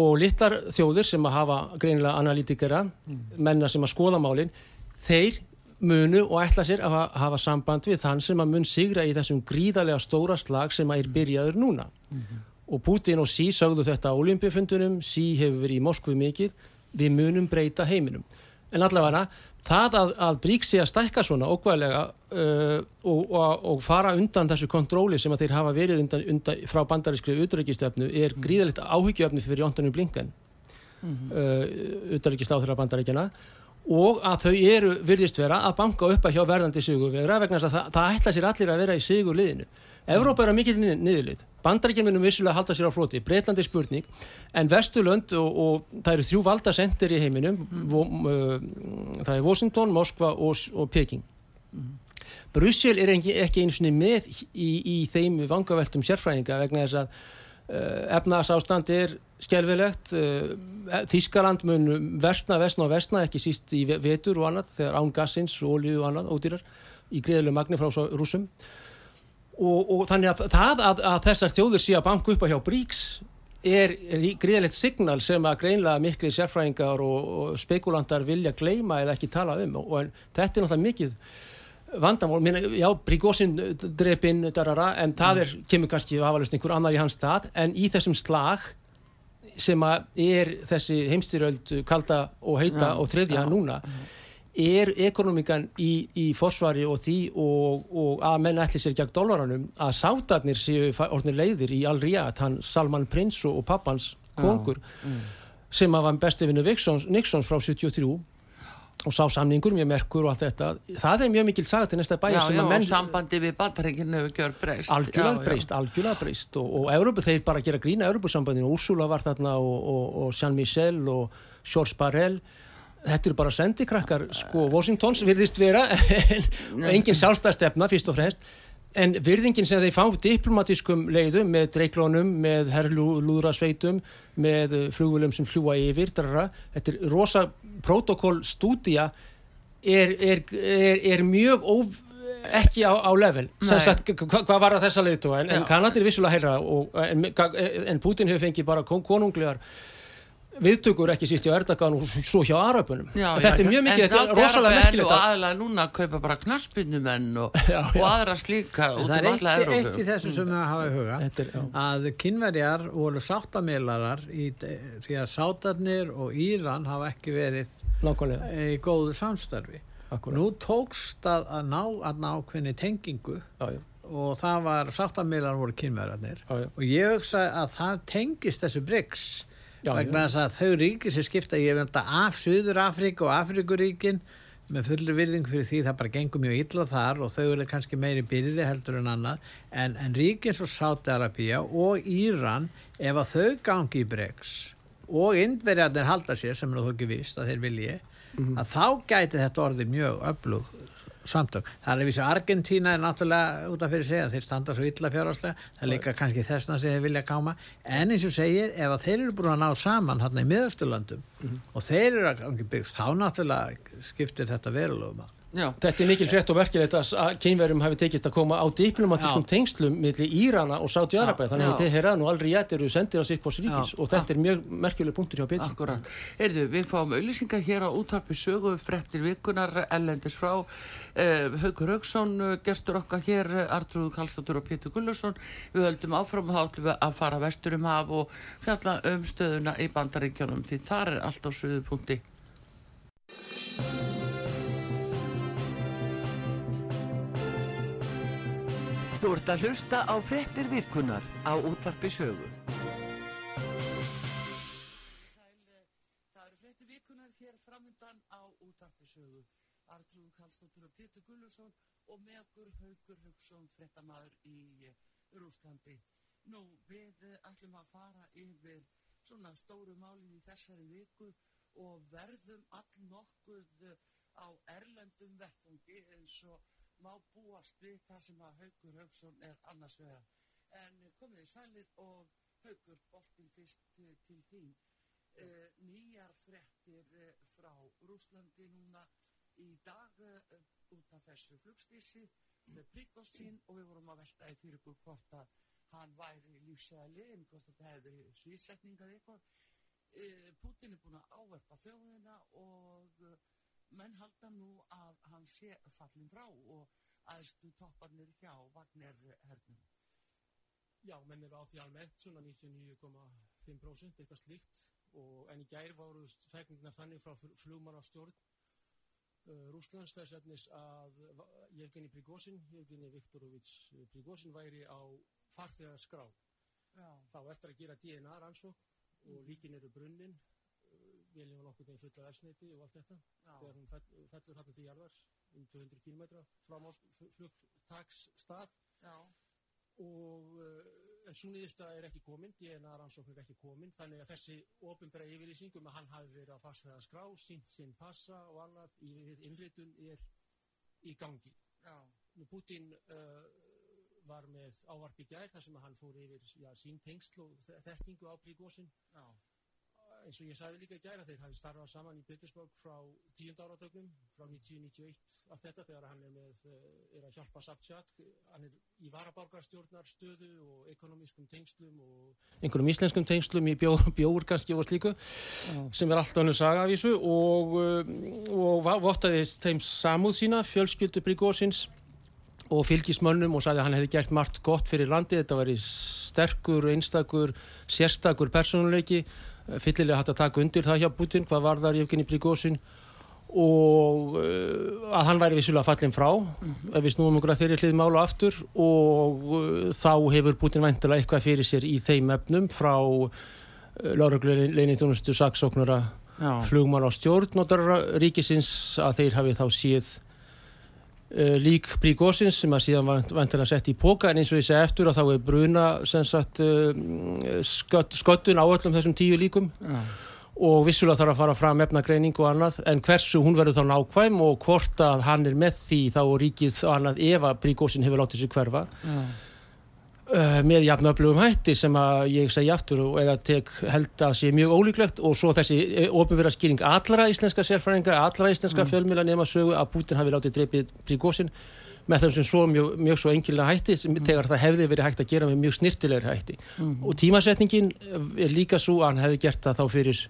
og litlar þjóðir sem að hafa greinilega analítikera, mm. menna sem að skoða málinn, þeir munu og ætla sér að hafa samband við þann sem að mun sigra í þessum gríðarlega stóra slag sem að er byrjaður núna mm -hmm. og Putin og Xi sagðu þetta á olimpíufundunum, Xi hefur verið í Moskvu mikið, við munum breyta heiminum en allavega það að, að bríksi að stækka svona ókvæðlega uh, og, og, og fara undan þessu kontróli sem að þeir hafa verið undan, undan, frá bandarískri utryggistöfnu er mm. gríðalegt áhyggjöfni fyrir Jóntanum Blinken mm -hmm. uh, utryggistáþurra bandaríkjana og að þau eru virðist vera að banka upp að hjá verðandi sigurvegra vegna að það, það ætla sér allir að vera í sigur liðinu. Evrópa er að mikill niðurlið. Bandaríkjum munum vissulega halda sér á floti. Breitlandi spurning. En Vesturlönd og, og það eru þrjú valdasendir í heiminum. Mm. Vo, uh, það er Washington, Moskva og, og Peking. Mm. Brussel er ekki, ekki eins og með í, í þeim vangaveltum sérfræðinga vegna þess að uh, efnagsástand er skelvilegt uh, Þískaland mun versna, versna og versna ekki síst í vetur og annað þegar án gassins, olju og annað ódýrar í greiðlega magni frá rúsum og, og þannig að það að, að þessar þjóður sé að banka upp á hjá Bríks er, er greiðlegt signal sem að greinlega miklu sérfræðingar og, og spekulantar vilja gleima eða ekki tala um. Og, og þetta er náttúrulega mikið vandamál, Minna, já, Bríkósin drepinn, en það er, kemur kannski afalust einhver annar í hans stað. En í þessum slag sem er þessi heimstyröld kalda og heita já, og þriðja já, núna er ekonomikan í, í forsvari og því og, og að menn ætli sér gegn dólaranum að sátarnir séu orðinir leiðir í Al-Riyad, hann Salman Prins og pappans kongur mm. sem að var bestefinu Nixons frá 73 og sá samningur mjög merkur og allt þetta. Það er mjög mikil saga til næsta bæja já, já, menn... og sambandi við hefur gjör breyst algjörlega breyst, algjörlega breyst og, og Európa, þeir bara gera grína Európa-sambandinu Úrsula var þarna og, og, og Jean-Michel og Georges Barrel þetta eru bara sendikrakkar sko, Washingtons virðist vera en engin sjálfstæðstefna fyrst og fremst. En virðingin sem þeir fá diplomatískum leiðum með dreiklónum, með herrlúðrasveitum með flugulum sem fljúa yfir drara. þetta er rosa protokollstúdía er, er, er, er mjög óv, ekki á, á level. Sagt, hva, hvað var það þessa leiðtú en, en Kanadir vissulega heira og, en, en Putin hefur fengið bara konunglegar viðtökur ekki síst hjá Erdogan og svo hjá Arapunum já, þetta já, er mjög mikið, þetta er rosalega merkilegt og aðalega núna að kaupa bara knaspinnumenn og, og aðra slíka út um alla Európu það er ekki þessu sem við hafa í huga er, að kynverjar voru sáttamilarar í, því að sátarnir og Íran hafa ekki verið Nákvæmlega. í góðu samstarfi. Akkurat. nú tókst að, að ná að ná hvernig tengingu já, og það var sáttamilar voru kynverjarnir og ég hugsa að það tengist þessu bryggs vegna þess að þau ríki sem skipta ég veit að af Suður Afrík og Afríkuríkin með fullur virðing fyrir því það bara gengur mjög illa þar og þau eru kannski meiri byrði heldur en annað en, en ríkin svo Sáti-Arabíja og Íran ef að þau gangi í bregs og indverjarnir halda sér sem er þú ekki vist að þeir vilji mm -hmm. að þá gæti þetta orði mjög öflug samtök. Það er að vísa Argentína er náttúrulega út af fyrir segja þeir standa svo illa fjárháslega, það er líka kannski þessna sem þeir vilja káma, en eins og segir ef að þeir eru búin að ná saman hérna í miðasturlandum mm -hmm. og þeir eru að byggja þá náttúrulega skiptir þetta verulegu maður. Já. Þetta er mikil frétt og verkilegt að kynverjum hafi tekist að koma á diplomatískum tengslum millir Írana og Sáti-Arabæð þannig að Teheran og Al-Riyad eru sendir á Sikvors ríkis. Og þetta er mjög merkileg punktur hjá Petri. Akkurat. Erðu, við fáum auðlýsingar hér á útarpi sögu fréttir vikunar ellendis frá eh, Haugur Haugsson, gestur okkar hér Artrúð Kallstóttur og Pétur Gullursson við höldum áfram og háttum við að fara vestur um haf og fjalla um stöðuna í bandaríkjónum því þar er allt á söðu punkti Þú ert að hlusta á frettir virkunar á útvarpi sögu. Það eru frettir virkunar hér framöndan á útvarpi sögu. Artrúð Kallstóttur og Pétur Gullusson og með okkur Haugur Haugsson, frettamæður í eh, Rúslandi. Nú, við eh, ætlum að fara yfir svona stóru málin í þessari viku og verðum all nokkuð eh, á erlendum vettfungi eins og má búast við það sem að Haugur Haugsson er annars vegar. En komið í sælir og Haugur, boltin fyrst eh, til þín. Uh, nýjar frettir uh, frá Rúslandi núna í dag uh, út af þessu flugstísi með Príkostín og við vorum að velta í fyrir ykkur hvort að hann væri lífsæli en hvort þetta hefði svísetningar eitthvað. Putin er búin að áverpa þjóðina og menn halda nú að hann sé fallin frá og aðstu topparnir hjá Vagner hernum. Já, menn eru á því almennt, svona 99,5% eitthvað slíkt og en í gær voru fækningna þannig frá flugmannastjórn uh, Rúslands þess efnis að Jevgeni Prigozhin, Jevgeni Viktorovits Prigozhin væri á farþegarskrá. Þá eftir að gera DNA rannsók og mm. líkin eru brunnin, uh, viljum hann okkur með fulla elsneiti og allt þetta, Já. þegar hún fell, fellur hann til jarðars um 200 km frá flugtagsstað. Já og uh, en svo nýðustæð er ekki komin, DNA rannsókn er ekki komin, þannig að þessi ofinbæra yfirlýsingum að hann hafi verið að fastfæða skrá, sínt sinn passa og annað í innréttun er í gangi. Já. Putin uh, var með ávarp í gær þar sem hann fór yfir já, sín tengsl og þekkingu á príkósin. Eins og ég sagði líka í gæra þeir hafi starfað saman í Petersburg frá tíund áratögnum, frá 1991 allt þetta þegar hann er með eh, er að hjálpa Sabtjak, hann er í varaborgarstjórnar stöðu og ekonomískum tengslum og einhverjum íslenskum tengslum í bjór kannski og slíku mm. sem er allt annað saga af þessu og, eh, og vottaði þeim samúð sína, fjölskyldu Brigósins og fylgismönnum og sagði að hann hefði gert margt gott fyrir landi, þetta var í sterkur, einstakur, sérstakur personuleiki fyllilega hægt að taka undir það hjá Putin hvað var þar Jefgeni Prigósin og uh, að hann væri vissulega fallin frá mm -hmm. ef við snúum okkur að þeirri hlið mála aftur og uh, þá hefur Putin væntilega eitthvað fyrir sér í þeim efnum frá uh, laurugleginni þjónustu saksóknara flugmann á stjórn ríkisins að þeir hafi þá síð lík Príkosins sem að síðan vantilega sett í póka en eins og ég segi eftir að þá er bruna sagt, uh, skött, sköttun á öllum þessum tíu líkum ja. og vissulega þarf að fara fram efnagreining og annað en hversu hún verður þá nákvæm og hvort að hann er með því þá ríkið og annað ef að Príkosin hefur látið sér hverfa ja. Uh, með jafnöflugum hætti sem að ég segja aftur og eða tek held að sé mjög ólíklegt og svo þessi eh, ofinverða skýring allra íslenska sérfræðingar, allra íslenska mm. fjölmjöla nema sögu að Putin hafi látið dreipið príkósin með þessum svo mjög, mjög svo engilega hætti sem mm. tegar það hefði verið hægt að gera með mjög snirtilegur hætti mm. og tímasetningin er líka svo að hann hefði gert það þá fyrir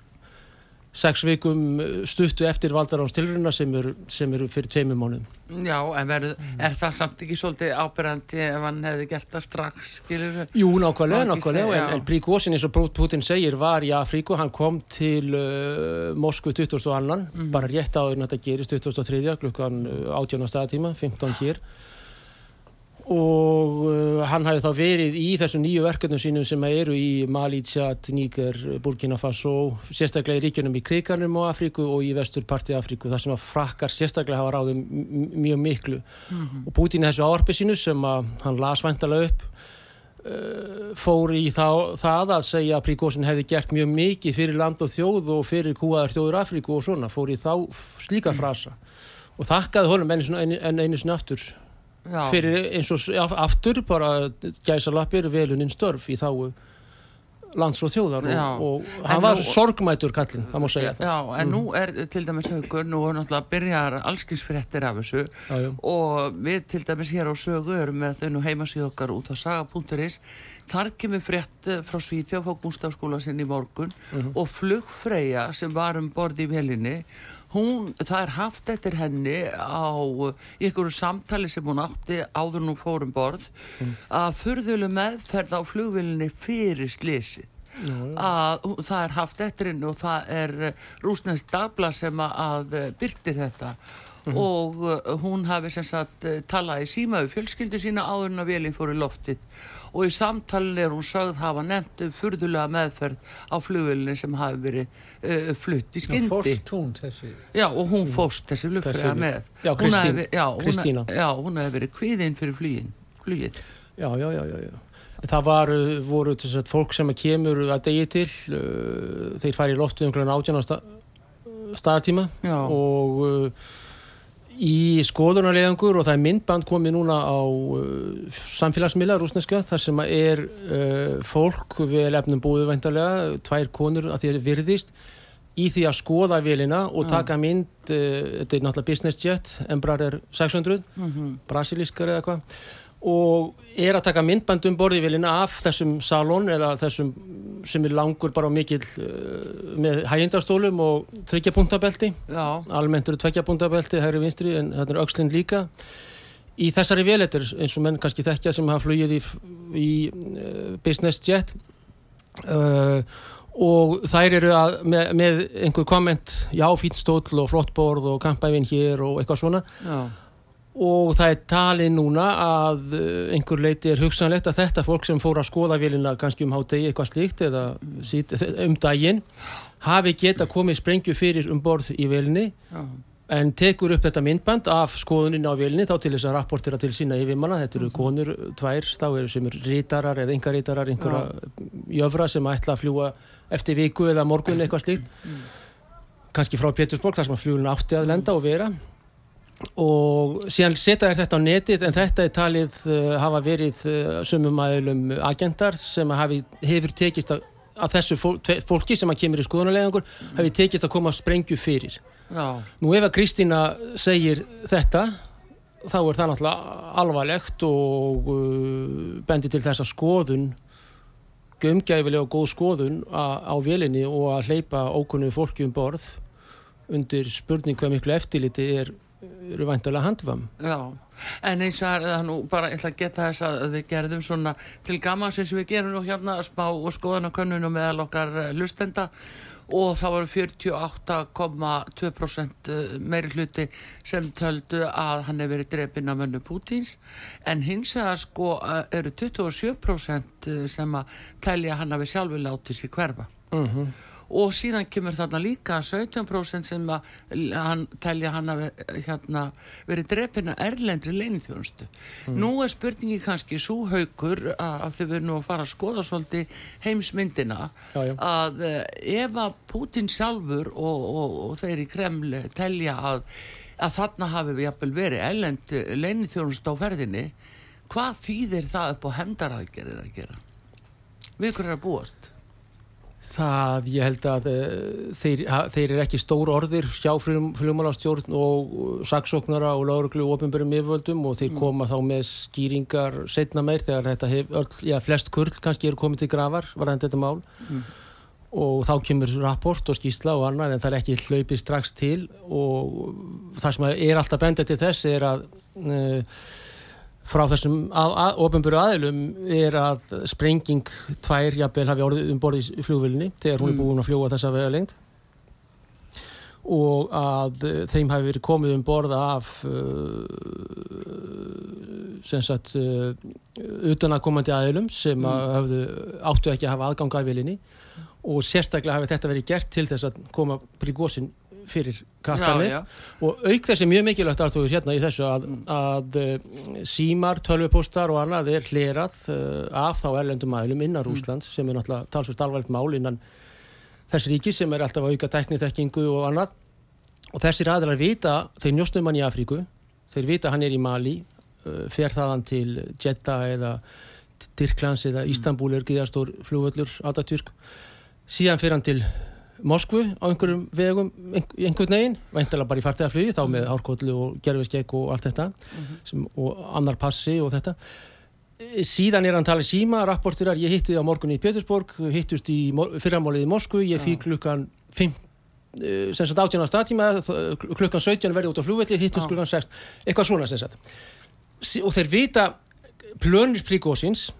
sex vikum eh, stuttu eftir valdaráns tilruna sem eru er fyrir tveimum mánuðum. Já, en veru, er það samt ekki svolítið ábyrgandi ef hann hefði gert það strax, skilur? Jú, nákvæmlega, nákvæmlega, en, en Príkósin eins og Putin segir var í Afríku, hann kom til uh, Moskvu 22. annan, mm. bara rétt áður en þetta gerist 23. klukkan 18. Uh, staðtíma, 15 hér og uh, hann hafi þá verið í þessum nýju verkefnum sínum sem eru í Mali, Tjad, Níger, Burkina Faso sérstaklega í ríkjunum í Kriganum og Afríku og í vestur parti Afríku þar sem að frakkar sérstaklega hafa ráðið mjög miklu. Mm -hmm. og Putin þessu áarpi sínu sem að hann las vantalega upp uh, fór í þá, það að segja að Príkósin hefði gert mjög mikið fyrir land og þjóð og fyrir kúaðar þjóður Afríku og svona, fór í þá slíka frasa. Og þakkaði honum enn einu sinni aftur Já. fyrir eins og aftur bara gæsa lappir veluninn störf í þáu lands og þjóðar og, og hann var nú, sorgmætur kallin, það má segja það Já, en mm. nú er til dæmis haugur nú er náttúrulega byrjar allskilsfrettir af þessu já, já. og við til dæmis hér á sögu erum með þau nú heimasíð okkar út á saga.is þar kemur frett frá Svíþjóf á Gústafskóla sinni í morgun mm -hmm. og flugfreyja sem var um borði í velinni hún, það er haft eftir henni á ykkur samtali sem hún átti áður nú fórum borð mm. að fyrðuleg meðferð á flugvilinni fyrir slisi að það er haft eftir henni og það er rúsnest dabla sem að byrtir þetta mm. og hún hafi sem sagt talað í síma við fjölskyldu sína áður en að velin fór í loftið og í samtalið er hún sögð hafa nefnt um furðulega meðferð á flugvölinni sem hafi verið uh, flutt í skyndi. Fórst hún þessi Já, og hún fóst þessi flugfræða með. Já, Hún Kristín- já, hún- Kristína. Já, hún hefði verið kviðinn fyrir flugin, flugið. Já, já, já, já, já. Það var, uh, voru þess að fólk sem kemur að degi til, uh, þeir fari í loftið um klukkan átján á sta staðartíma og uh, í skoðunarlegangur og það er myndband komið núna á uh, samfélagsmiðla rúsneska þar sem er uh, fólk vel efnum búið væntarlega, tvær konur að því að virðist í því að skoða vélina og taka mynd, uh, þetta er náttúrulega business jet, Embraer 600, brasilískar eða hvað og er að taka myndband um borðivélina af þessum salón eða þessum sem er langur bara mikill uh, með hægindastólum og þryggja punktabelti Já, almennt eru tveggja punktabelti, hægri vinstri en þetta er aukslinn líka. Í þessari vélettur eins og menn kannski þekkja sem hafa flugið í, í uh, business jet uh, og þær eru að, með, með einhver komment já, fínt stóll og flott borð og kampævin hér og eitthvað svona. Já, og það er talið núna að uh, einhver leiti er hugsanlegt að þetta fólk sem fór að skoða vélina kannski um hátegi eitthvað slíkt eða um daginn hafi geta komið sprengju fyrir um borð í já, en tekur upp þetta myndband af skoðunin á vélinni þá til þess að rapportera til sína yfirmanna, þetta eru konur tvær, þá eru sem eru rítarar eða engarítarar, einhverja jöfra sem ætla að fljúa eftir viku eða morgun eitthvað slíkt. Kannski frá Pétursborg þar sem að fljúlun átti að lenda og vera og síðan setja þér þetta á netið en þetta er talið uh, hafa verið uh, sumum aðilum agentar sem að hafi, hefur tekist að, að þessu fól, tve- fólki sem að kemur í skoðunarlegangur hafi tekist að koma sprengju fyrir. Já, Nú ef að Kristína segir þetta þá er það náttúrulega alvarlegt og uh, bendir til þess að skoðun gömgæfilega og góð skoðun a, á vélinni og að hleypa ókunnu fólki um borð undir spurning hvað miklu eftirliti er, eru væntalega handvam. já. En eins og er það nú bara, ég ætla að geta þess að við gerðum svona til gaman sem við gerum nú hérna smá og skoðanakönnunum meðal okkar eh, hlustenda og það voru 48,2% meiri hluti sem töldu að hann hefur verið drepinn af mönnu Pútins en hins vegar sko eh, eru 27% sem að telja að hann hafi sjálfur látið sér hverfa og síðan kemur þarna líka 17% sem að hann telja hann að hérna, verið drepina erlendri leinþjónustu. Nú er spurningi kannski svo haukur að, þau verður nú að fara að skoða svolítið heimsmyndina Já, já. að eh, ef að Putin sjálfur og, og, og þeir í Kreml telja að, að þarna hafi við jafnvel verið erlend leinþjónustu á ferðinni hvað þýðir það upp á hemdaraðgerir að gera? Við ykkur er að búast? Það, ég held að uh, þeir, þeir eru ekki stór orðir hjá flugmálastjórn og uh, saksóknara og lágruglu og ofinbærum yfirvöldum og þeir koma þá með skýringar setna meir þegar þetta hef, öll, já, flest kurl kannski eru komið til grafar varðan þetta mál. Og þá kemur rapport og skýsla og annað en það er ekki hlaupið strax til og það sem er alltaf bendið til þess er að uh, frá þessum ofinböru aðilum er að sprenging tvær jafnvel hafi orðið um borðið í flugvölinni þegar hún er búin að fljúa þessa vega lengt og að uh, þeim hafi verið komið um borða af uh, sem sagt uh, utanakomandi aðilum sem að hafðu, áttu ekki að hafa aðgang að vilinni og sérstaklega hafi þetta verið gert til þess að koma Prigozhin fyrir kattanið Já, og auk þessi mjög mikilvægt Artúr hérna í þessu að, að uh, símar, tölvupóstar og annað er hlerað uh, af þá erlendum aðlum innan Rúslands sem er náttúrulega talsvist alvarlegt mál innan þess ríki sem er alltaf að auka tekniþekkingu og annað. Og þessir aðrar vita, þeir njóstum hann í Afríku þeir vita hann er í Mali uh, fer þaðan til Jeddah eða Tyrklands eða Istanbul er gíðastór flugvöllur Atatürk. Síðan fer hann til Moskvu á einhverjum vegum einhver, einhvern veginn, veintilega bara í fartegaflugi þá með hárkollu og gerfiskegg og allt þetta sem, og annar passi og þetta. E, síðan er hann talið síma, rapportirar ég hitti þið á morgunni í Pétursborg hittust í fyrramálið í Moskvu. Ég fík klukkan 5 eh, sem sagt 18. staðtíma þ- klukkan 17 verði út á flugvelli, hittust klukkan 6 eitthvað svona sem sagt. Og þeir vita plönir Prigozins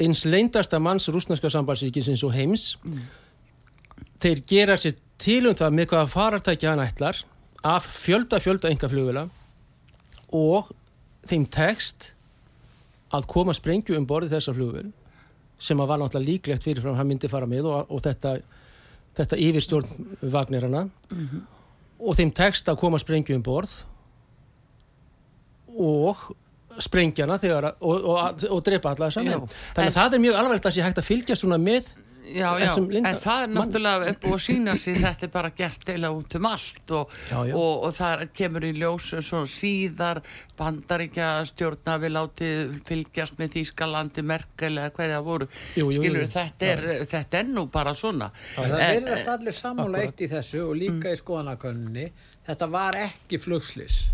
eins leindasta manns rúsneska sambandsríkisins og heims þeir gera sér til um það með hvaða farartækja hann ætlar af fjölda fjölda enga flugvila og þeim tekst að koma sprengju um borði þessa flugvél sem að var náttúrulega líklegt fyrirfram hann myndi fara með og, og þetta, þetta yfirstjórn vagnirana og þeim tekst að koma sprengju um borð og sprengjana þegar og, og, og drepa alla Já. saman þannig að það er mjög alvarlegt að sé hægt að fylgjast svona með Já, já, en það er náttúrulega búið að sína sig þetta er bara gert eila út um allt og, Já, já. og, og það kemur í ljós svo síðar bandaríkja stjórna við látið fylgjast með Þýskalandi, Merkel eða hverja voru. Jú, jú, jú. skilur þetta er, þetta er nú bara svona. En það verðast allir sammála eitt í þessu og líka í skoðanakönninni þetta var ekki flugslis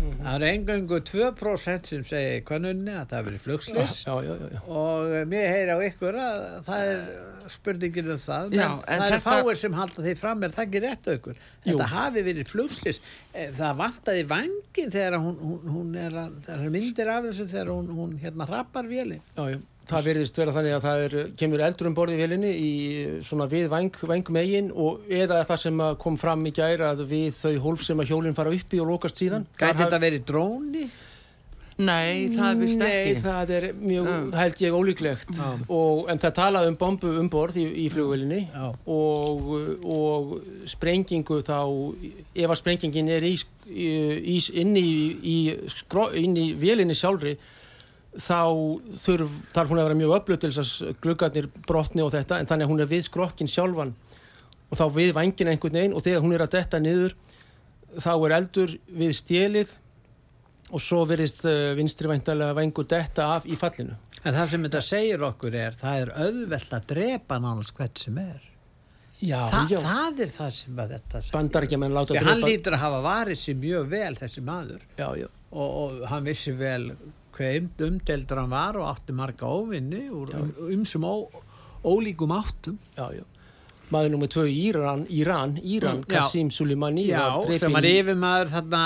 það eru engöngu 2% sem segja í könnunni að það veri flugslis já, já, já, já. og eh, mér heyri á ykkur að það er spurningin um það. Já, en, en það eru þetta- fáir sem halda því fram er það ekki rétt á ykkur þetta hafi verið flugslis Eh, það vantaði vangin þegar hún, hún, hún er að, það er myndir af þessu þegar hún, hún hérna hrappar vélinn Já, já. Það verðist vera þannig að það er, kemur eldur um borði í vélinni í svona við væng, væng megin og eða það sem að kom fram í gæra að við þau hólf sem að hjólinn fara upp í og lokast síðan. gæti þetta verið dróni? Nei, það er vist Nei, ekki það er mjög, Já. held ég, ólíklegt og, en það talaði um bombu um borð í, í flugvélinni Já. og, og sprengingu þá, ef að sprengingin er í, í, í, inn, í, í, skró, þá þurf, þarf hún að vera mjög öflut til þess að gluggarnir brotni og þetta en þannig að hún er við skrokkin sjálfan og þá við vangin einhvern veginn og þegar hún er að detta niður þá er eldur við stélið og svo verist uh, vinstri væntalega vangur detta af í fallinu. En það sem þetta segir okkur er, það er auðvelt að drepa nánast hvert sem er. Já, Þa, já. það er það sem að þetta segir. Bandar ekki að menn láta Já, hann lítur að hafa varið sér mjög vel þessi maður Já, já. og, og hann vissi vel hver umdeldur hann var og átti marga óvinni úr umsum ó, ólíkum áttum. já, já. Maður nummið tvö Íran, Íran, Íran, Mm, já. Kassim Já, drepinn- sem var yfirmaður þarna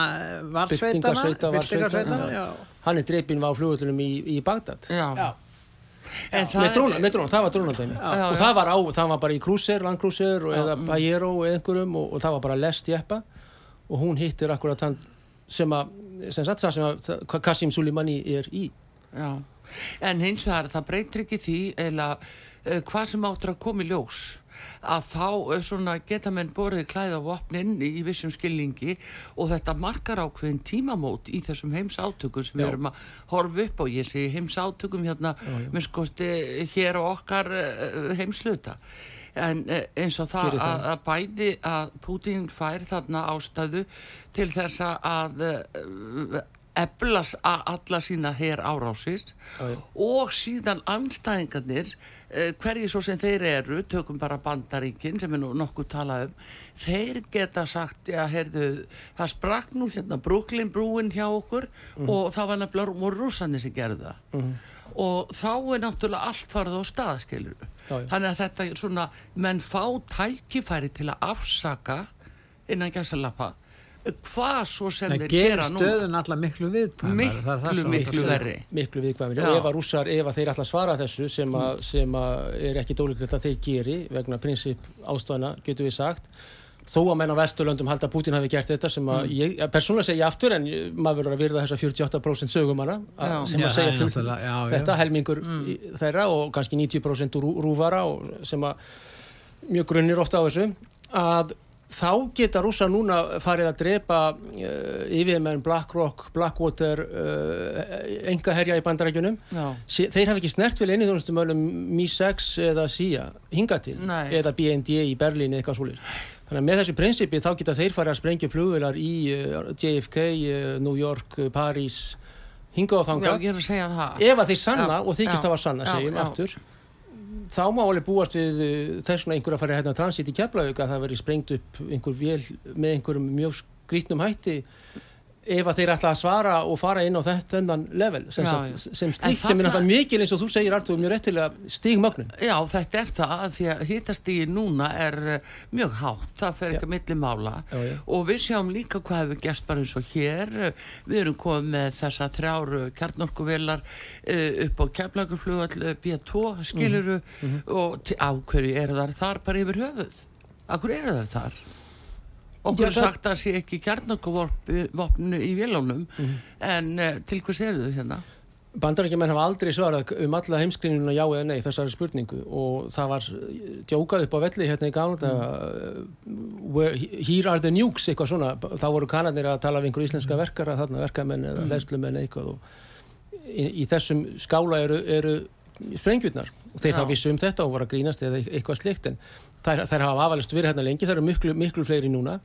varsveitana, já. Hann er dreipin var á flugullunum í, í Bagdad. Já, Já. en það Með dróna, með dróna, það var drónandæmi. Já, Og já. það var á, það var bara í krúser, landkrúser eða Pajero eða einhverjum og, og það var bara lest jeppa og hún hittir akkurat hann sem að, sem sagt það sem að það- Kassim Soleimani er í. Já, en hins vegar það breytir ekki því eða uh, hvað sem áttur að koma í ljós að þá uh, svona geta menn borðið klæða vopnin í vissum skilningi og þetta markar ákveðin tímamót í þessum heims átökum sem við Já. erum að horfa upp á ég segi heims átökum hérna með skosti hér á okkar heimsluta en uh, eins og það að, að bæði að Putin fær þarna ástæðu til þess að eflas að alla sína Já, já. og síðan anstæðingarnir uh, hverji svo sem þeir eru tökum bara bandaríkin sem er nú nokkuð talað um þeir geta sagt, já, heyrðu það sprakk nú hérna Brooklyn brúin hjá okkur Mhm. og það var nefnilega rússandi sem gerði það og þá er náttúrulega allt farið á stað skilur þannig að þetta er svona menn fá tækifæri til að afsaka innan gæsalappa. Hvað svo sem Það þeir gera nú stöðun alla miklu viðkvæmari. það er það miklu, miklu þetta verri. Miklu viðkvæmir Já. og ef að rússar, ef að þeir að svara þessu sem að, sem að er ekki dólíklegt að þeir geri vegna prinsip ástæðana, getur við sagt þó að menn á Vesturlöndum halda að Putin hafi gert þetta sem að ég, persónulega segja aftur en maður verður að virða þessa 48% sögumanna að- Já. sem Já, að segja já, fullt náttúrulega, já, já. þetta helmingur í þeirra og kannski 90% úr rúfara og sem að mjög grunnir ofta á þessu að þá geta rússa núna farið að drepa uh, yfirmenn BlackRock, Blackwater uh, engaherja í bandarækjunum Já. Se- þeir hafa ekki snert vel einnig þjónustum öllum Mi-6 eða SIA hinga til Nei. eða BND í Berlín eða eitthvað svolir þannig að með þessu prinsipi þá geta þeir farið að sprengja flugvilar í uh, JFK, uh, New York, uh, Paris hinga og Já, þanga ég er að segja það. Ef að þeir sanna Já, og þykist já, það var sanna já, segjum já. aftur þá má alveg búast við þess vegna einhver að fara hérna transit í Keflavík að það veri sprengt upp einhver vél með einhverjum mjög skrítnum hætti ef að þeir ætla að svara og fara inn á þetta þennan level sem, Já, já. sem slíkt sem er náttúrulega mikil eins og þú segir Artur mjög réttilega stigmögnun. Já, þetta er það að því að hitastígi núna er eh, mjög hátt, það fer ekki að milli mála. Já, og við sjáum líka hvað hefur gerst bara eins og hér. Eh, við erum komið með þessa þrjáru kjarnorkuvelar upp á keflagurflugall B2 skiluru Mhm, og til- á hverju eru þar þar bara yfir höfuð? Hverju eru þar þar okkur er sagt að það sé ekki kjarnorkuvopnu í vélunum Mhm. en uh, til hvers eru þau hérna bandarækjumenn hafa aldrei svarað um alla heimskrinuna já eða nei þessari spurningu og það var djókað upp á velli hérna í gáðan mm. here are the nukes eitthvað svona, þá voru kanadnir að tala af einhverju íslenska verkara, þarna verkamenn eða mm. leðslumenn eitthvað og í, í þessum skála eru, eru sprengjurnar og þeir það vissu um þetta og voru að grínast eða eitthvað slikt en þær, þær hafa afalist verið hérna lengi, þær eru miklu, miklu fleiri núna.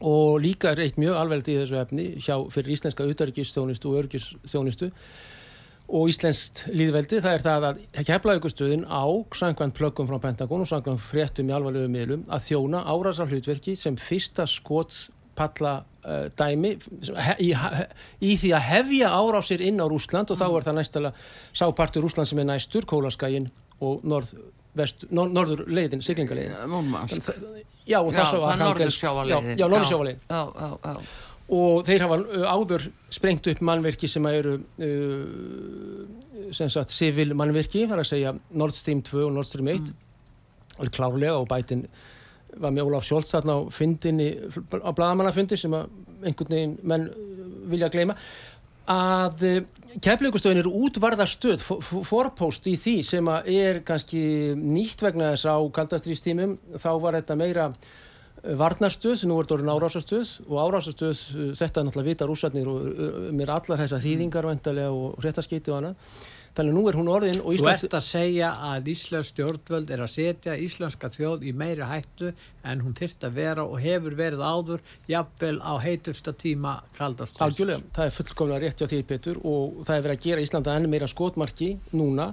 Og líka er eitt mjög alveg í þessu efni hjá fyrir íslenska utarikistjónistu og örgistjónistu og íslenskt líðveldi það er það að keflaugustöðin á sangvænt plöggum frá Pentagon og sangvænt fréttum í alvarlegu miðlum að þjóna árásar hlutverki sem fyrsta skotspalla uh, dæmi he, í, í því að hefja árásir inn á Rúsland og þá er það næstala sápartur Rúsland sem er næstur, Kólaskægin og norð, vest, nor, norður leiðin, siglingaleiðin. Já, og það er norðursjávalegin Já, norðursjávalegin og þeir hafa áður sprengt upp mannverki sem eru uh, sem sagt civil mannverki, þar að segja Nord Stream 2 og Nord Stream 1 mm. og klálega og bætin var með Ólaf Sjólds þarna á fyndinni á bladamannafundi sem að einhvern veginn menn vilja gleyma að uh, keflaugustöðin eru útvarðarstöð forpost í því sem að er kannski nýtt vegna þess á kaldastrýstímum þá var þetta meira varnarstöð, nú er þetta orðin árásastöð og árásastöð, uh, þetta er náttúrulega vita rúsarnir og mér allar þessar þýðingar vantarlega og réttaskiti og annað þannig nú er hún orðin Þú Íslands... ert að segja að Íslands stjórnvöld er að setja íslenska þjóð í meiri hættu en hún þyrst að vera og hefur verið áður jafnvel á heitusta tíma kaldast Algjörlega, það er fullkomlega rétti á því betur og það er verið að gera Íslanda enn meira skotmarki núna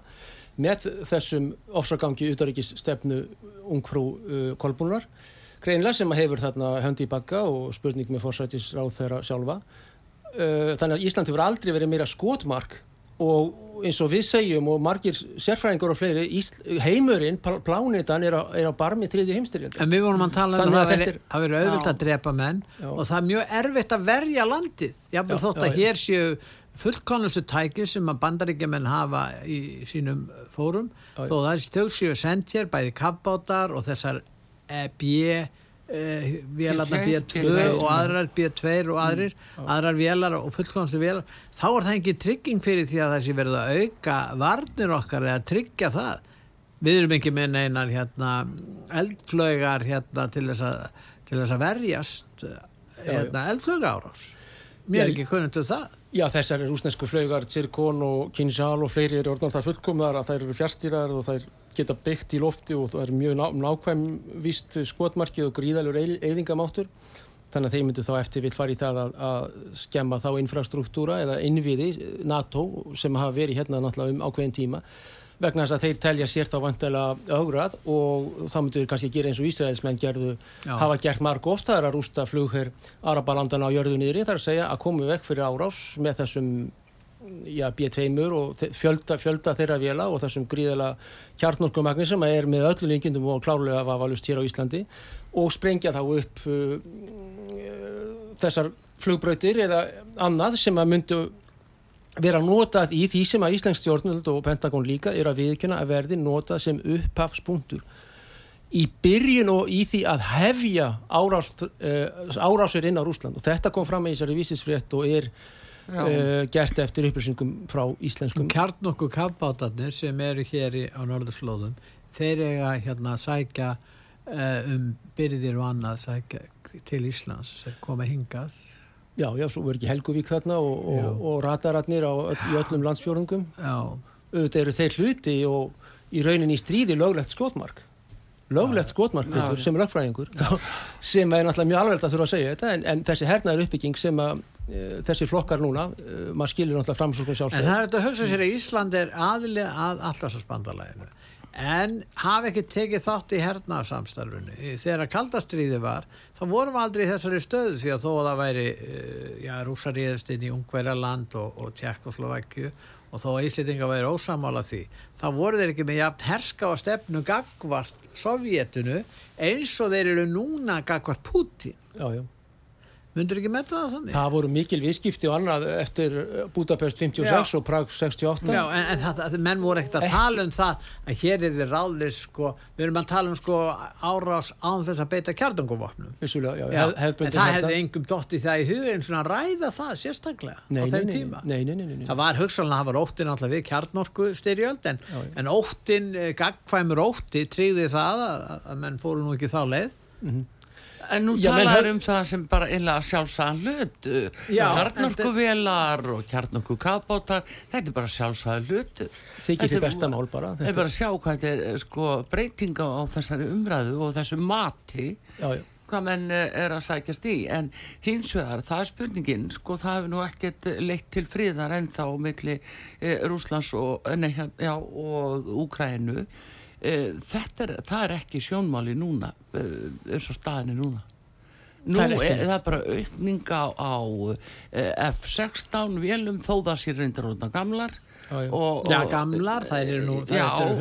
með þessum ofsagangi utaríkis stefnu ungfrú uh, kolbúnar greinlega sem hefur þarna höndi í bakka og spurning með fórsætis ráð þeirra sjálfa. Uh, þannig að Ísland hefur aldrei verið meira skotmark og eins og við segjum og margir sérfræðingar og fleiri heimurinn, plánitan er á, er á barmi þriðju heimstyrjandi en við vorum að tala um að það veri auðvilt að drepa menn já. og það er mjög erfitt að verja landið jáfnveg þótt að já, hér séu fullkonustu tæki sem að bandaríkjumenn hafa í sínum fórum. Þó það er sendt hér bæði kappbátar og þessar B Uh, vélarna B2 og aðrar B2 og aðrir, mm. aðrar vélar og fullkomstu vélar, þá er það ekki trygging fyrir því að það sé verið að auka varnir okkar eða tryggja það. Við erum ekki með einar hérna, eldflögar hérna, til, þess að, til þess að verjast hérna, eldflöga árás mér er ekki kunnum til það. Já þessar er rúsnesku flögar, Cirkon og Kinsjál og fleiri eru orðan það fullkomðar að þær eru fjárstýrar og þær geta byggt í lofti og það er mjög ná, nákvæm vist skotmarkið og gríðalur eyðingamáttur þannig að þeir myndu þá eftir vil fara í það að, að skemma þá infrastruktúra eða innviði NATO sem hafa verið hérna náttúrulega um ákveðin tíma vegna þess að þeir telja sér þá vantilega augrað og þá myndu þeir kannski gera eins og Ísraelsmenn gerðu Já. hafa gert marg oft það er að rústa flugher Arabalandana á jörðu niðri þar að segja að komu vekk fyrir árás með þessum já, B2 og fjölda, fjölda þeirra vela og þessum gríðala kjartnorkumagni sem er með öllu líkindum og klárlega var valust hér á Íslandi. Og sprengja þá upp uh, þessar flugbröytir eða annað sem að myndu vera notað í því sem að Íslands stjórnvöld og Pentagon líka er að viðkjöna að verði notað sem upphafspunktur. Í byrjun og í því að hefja uh, árásir inn á Rúsland og þetta kom fram í þessari vísisfrétt og er uh, gert eftir upplýsingum frá íslenskum Kjarnokku kaffbátarnir sem eru hér í, á norðurslóðum þeir eiga hérna að sækja uh, um byrðir og annað sækja til Íslands koma hingað. Já, já, svo verður ekki Helguvík þarna og, og, og rataratnir á öll, í öllum landsfjórungum auðvitað eru þeir hluti og í rauninni í stríði löglegt skotmark löglegt skotmark sem lögfræðingur sem er náttúrulega mjög alveg að þurfa að segja þetta en, en þessi hernaður uppbygging sem að Eh, þessi flokkar núna, eh, maður skilur náttúrulega framsóknum sjálfsveit. En það er þetta að hugsa sér að Ísland er aðlið að allarsasbandalæginu en hafi ekki tekið þátt í hernaðarsamstarfunu þegar kaldastriði var, þá vorum við aldrei í þessari stöðu því að þó að það væri eh, já, rúsaríðast inn í Ungverjaland og, og Tjekkoslovækju og þó að Íslitinga væri ósamála því þá voru þeir ekki með jafn herska og stefnu gagvart Sovjetinu eins og þeir eru núna gagvart Putin Já, já Mundur ekki með það þannig? Það voru mikil viðskipti og annað eftir Budapest 56 Já. og Prag 68. Já, en, en það, menn voru ekkert að tala um það að hér er þið ráðlis sko, við erum að tala um sko árás án þess að beita kjartanguvopnum Vissulega, já, Já, hef, en það hefði engum dotti það í huga eins og að ræða það sérstaklega Nei, á þeim tíma nei, nei, nei, nei, nei. það var hugsanlega, það var óttin alltaf við kjarnorku styrjöld en, en óttin, eh, gagkvæmur ótti tryggði það að, að menn fóru nú ekki þá leið En nú Já, menn talaður hef- um það sem bara illa sjálfsagðan hlut, Já, kjarnorkuvelar og kjarnorkukafbátar, þetta er bara sjálfsagðan hlut. Þykir þið besta mál bara. Það er bara að sjá hvað þetta er eh, sko, breytinga á þessari umræðu og þessu mati, Já, já. hvað menn eh, er að sækjast í. En hins vegar, það er spurningin, sko, það hefur nú ekkert leitt til friðar ennþá á milli e, Rúslands og, eh, nei, já, og Úkrænu. E, þetta er, það er ekki sjónmáli núna, e, eins og staðinni núna. Nú Það er, er það bara aukning á, á eh, F-16 vélum þó það sér reyndar út gamlar Já, já. Og, Já, og- gamlar, það eru nú, það Já. eru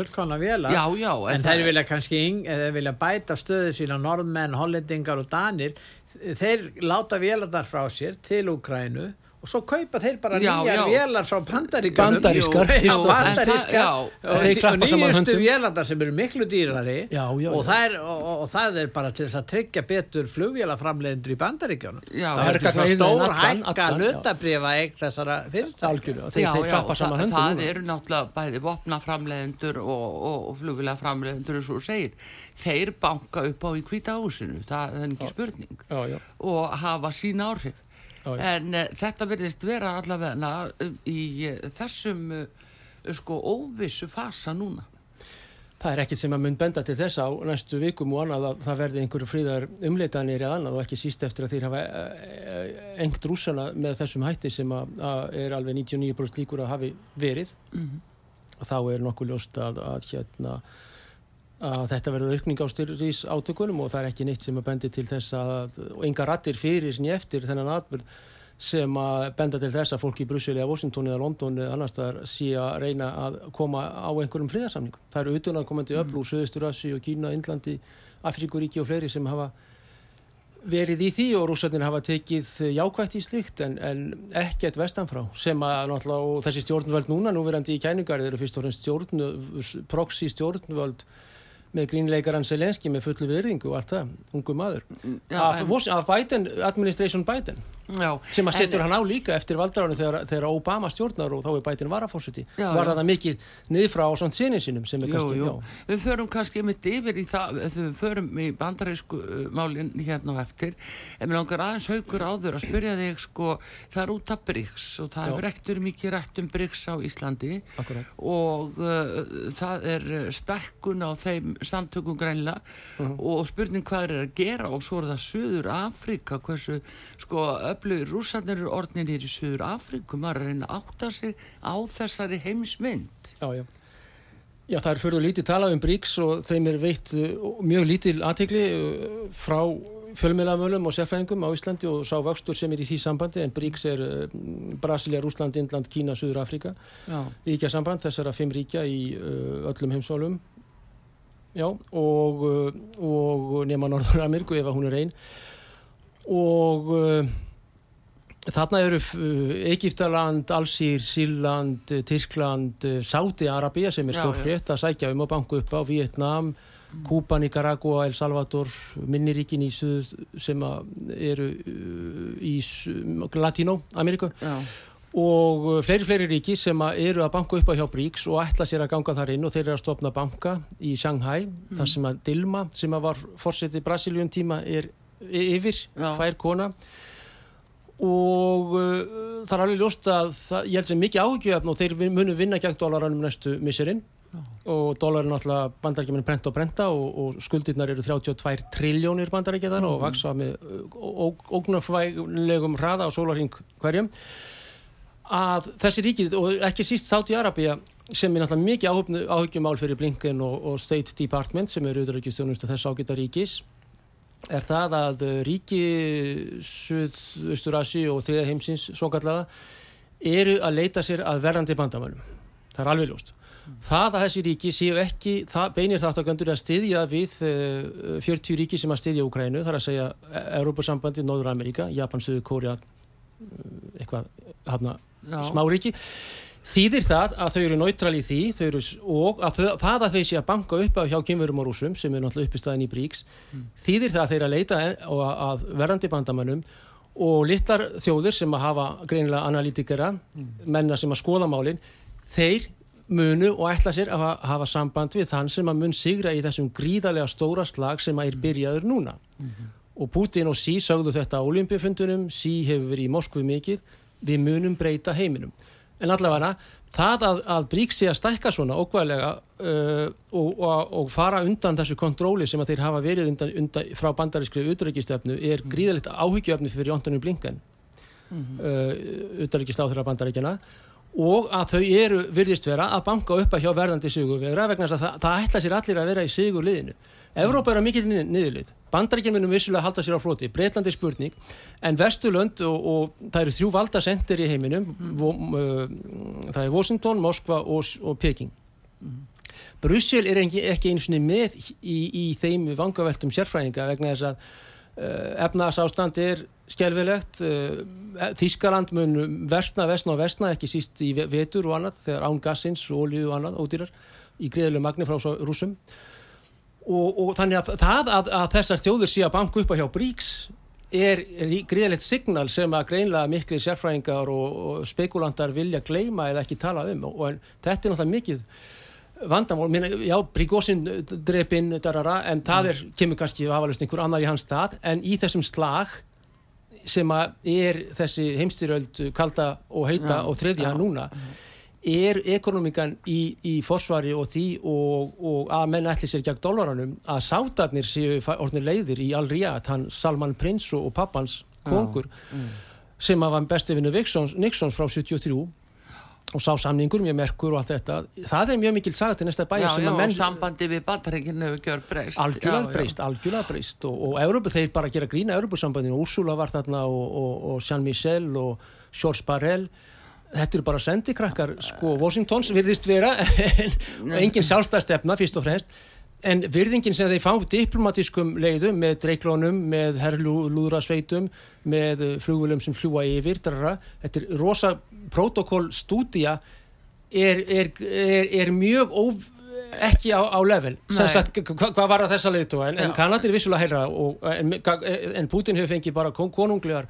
Já, já, En það- þeir vilja kannski, eh, vilja bæta stöðu sína norðmenn, hollendingar og danir þeir láta vélarnar frá sér til Úkrænu og svo kaupa þeir bara Já, nýjar já. vélar frá bandaríkanum Bandarískar, Jú, fyrst já, og nýjustu vélarnar sem eru miklu dýrari. Já, já, og, það er, og, og, það er bara til þess að tryggja betur flugvélaframleiðendur í bandaríkjanum Já, það er Hergagnaiðnaðinn stór hækka hlutabrifa eign þessara fyrirtæk Algjörlega, þeir, já, þeir já, klappa saman það, eru náttúrulega bæði vopnaframleðendur og, og, og flugvilaframleðendur eins og segir. Þeir banka upp á í hvita húsinu það, er ekki spurning. Já, já, og hafa sín áhrif. En uh, þetta verðist vera allavega uh, í uh, þessum sko óvissu fasa núna. Það er ekkert sem að mun benda til þess á næstu vikum og annað að það verði einhverju fríðar umleitanir eða annað og ekki síst eftir að þeir hafa eh, engt rússana með þessum hætti sem að, að er alveg 99% líkur að hafi verið. Mhm. og þá er nokkuð ljóst að, að hérna að þetta verður aukning á styrrís átökunum og það er ekki neitt sem að bendi til þess að og enga rattir fyrir sinni eftir þennan atbyrð sem að benda til þess að fólk í Brussel eða Washington eða London eða annars staðar sé að reyna að koma á einhverjum friðarsamningum. Það eru utanankomandi öfl úr Suðustur Assi og Kína, Indlandi, Afríkuríki og fleiri sem hafa verið í því og rússarnir hafa tekið jákvætt í slikt en, en ekkert vestanfrá sem að náttúrulega og þessi stjórnvöld núna núverandi í kæningar eru fyrst og fremst stjórn, proxy stjórnvöld með grínleikaran Selenski með fullu virðingu og allt það, ungu maður. Já, af, en, af Biden, administration Biden já, sem að setur en- hann á líka eftir valdaránu þegar, þegar Obama stjórnar og þá er Biden varafórseti Já, var það mikið niðfrá á samt sinni sinum sem er Jú, kannski, jú. Við förum kannski mitt yfir í það, þegar við förum í bandarísku uh, málinn hérna á eftir, en mér langar aðeins haukur áður að spyrja þig, sko, það er út af BRICS og það ekkert verið mikið rætt um BRICS á Íslandi. Akkurat. Og uh, það er uh, stækkun á þeim samtökum greinlega Mhm. og spurning hvað er að gera og svo er það Suður Afrika, hversu, sko, öflugir rússarnir eru orðinir í Suður Afriku, maður er að reyna að átta sig á þessari heimsmynd. Já, já. Já, það er fyrir lítið talað um BRICS og þeim er veitt uh, mjög lítil aðtegli uh, frá fjölmiðlamölum og sérfræðingum á Íslandi og sá vöxtur sem er í því sambandi en BRICS er uh, Brasilia, Rúsland, Indland, Kína, Suður Afrika ríkja samband þessara fimm ríkja í öllum heimsálum já, og, og nema Norður Ameríku ef að hún er einn og Þarna eru uh, Egiptaland, Alsýr, Sýrland, uh, Tyrkland, uh, Sáti-Arabia sem er Já, stór já. frétt að sækja um og banku upp á Vietnam, Kúpa, Nicaragua, El Salvador, minniríkin í suð sem eru í Latino-Ameríku og fleiri, fleiri ríki sem eru að banka upp á hjá BRICS og ætla sér að ganga þar inn og þeir eru að stopna banka í Shanghai, þar sem að Dilma sem að var fórseti Brasiljum tíma er yfir, Já. fær kona og uh, það er alveg ljóst að það, ég held sem mikið áhugjefn og þeir vin- munu vinna gegn dólaranum næstu misserinn og dólarin náttúrulega bandarækjum er brent og brenta og, og skuldirnar eru 32 triljónir bandarækjaðar og vaksa með ógnarfælegum hraða á sólarhing hverjum. Að þessi ríkið og ekki síst Sáti-Arabia sem er náttúrulega mikið áhugjumál fyrir Blinken og, og State Department sem eru auðvitaðrækjastjónustu þess ágæta ríkis er það að ríki Suð-Austur-Asi og þriða heimsins svo kallaða eru að leita sér að verðandi bandamælum. Það er alveg ljóst. það að þessi ríki séu ekki, það beinir þáttagöndur að styðja við uh, 40 ríki sem að styðja Úkrænu, þar að segja Európa-sambandi, Nóður Ameríka, Japan, Suður, Kórea uh, eitthvað hafna Já. smáríki þýðir það að þau eru náttúral í því eru, og að þau, það að þau sé að banka upp hjá kynverum og rúsum sem er náttúrulega uppistæðin í Bríks þýðir það að þeir að leita og að, að verðandi bandamönnum og litlar þjóðir sem að hafa greinilega analítikera, menna sem að skoða málin, þeir munu og ætla sér að hafa, samband við þann sem að mun sigra í þessum gríðarlega stóra slag sem að er byrjaður núna. Og Putin og Xi sögðu þetta á olimpíufundunum, Xi hefur verið í Moskvu mikið, við munum breyta heiminum. En allavega, það að, að brík sé að stækka svona ókvæðlega uh, og, og, og fara undan þessu kontróli sem að þeir hafa verið undan, undan, frá bandarískri utryggistöfnu er mm. gríðalegt áhyggjöfni fyrir Jóntonu Blinken, mm -hmm. uh, bandaríkjana og að þau eru virðist vera að banka upp að hjá verðandi sigurvegra vegna að það, það ætla sér allir að vera í sigur liðinu. Evrópa er að mikill nið- niðurlið. Bandaríkinn munum vissulega halda sér á floti. Breitlandi er spurning. En Vesturlönd og, og það eru þrjú valda sendir í heiminum. Vo, uh, það er Washington, Moskva og, og Peking. Brussel er ekki, ekki eins og með í, í þeim vangaveltum sérfræðinga vegna þess að uh, efnagsástand er skelvilegt uh, Þískaland mun versna, versna og versna ekki síst í ve- vetur og annað þegar án gassins, olíu og annað ódýrar í greiðlega magni frá svo rússum og, og þannig að það að, að þessar þjóður sé að banka upp á hjá Bríks er, er greiðilegt signal sem að greinlega miklu sérfræðingar og, og spekulantar vilja gleyma eða ekki tala um. Og, og þetta er náttúrulega mikið vandamál, minna, já, Bríkósin drepinn, darara, en það er kemur kannski afalust einhver annar í hans stað. En í þessum slag sem að er þessi heimstyröld kalda og heita Já, og þriðja já. núna er ekonomikan í, í forsvari og því og, og að menn ætli sér gegn dólaranum að sátarnir séu orðnir leiðir í Al-Riyad, hann Salman Prins og, pappans kongur sem að var besti vinnu Nixons, frá 73 og sá samningur mjög merkur og allt þetta. Það er mjög mikil saga til næsta bæja menn og sambandi við hefur gjör breyst. algjörlega breyst, algjörlega breyst og, og Európa, þeir bara gera grína Európa-sambandinu Úrsula var þarna og, og, og Jean-Michel og George Barrel þetta eru bara sendikrakkar sko, Washingtons virðist vera en engin sjálfstæðstefna fyrst og fremst en virðingin sem þeir fá diplomatískum leiðum með dreiklónum, með herrlúðrasveitum með flugvölum sem fljúa yfir drara. þetta er rosa protokollstúdía er, er, er, er mjög óv, ekki á, á level sagt, hva, hvað var það þessa leiðtóa en, en. Kanadir vissulega heilra og, en, en Putin hefur fengið bara kon- konunglegar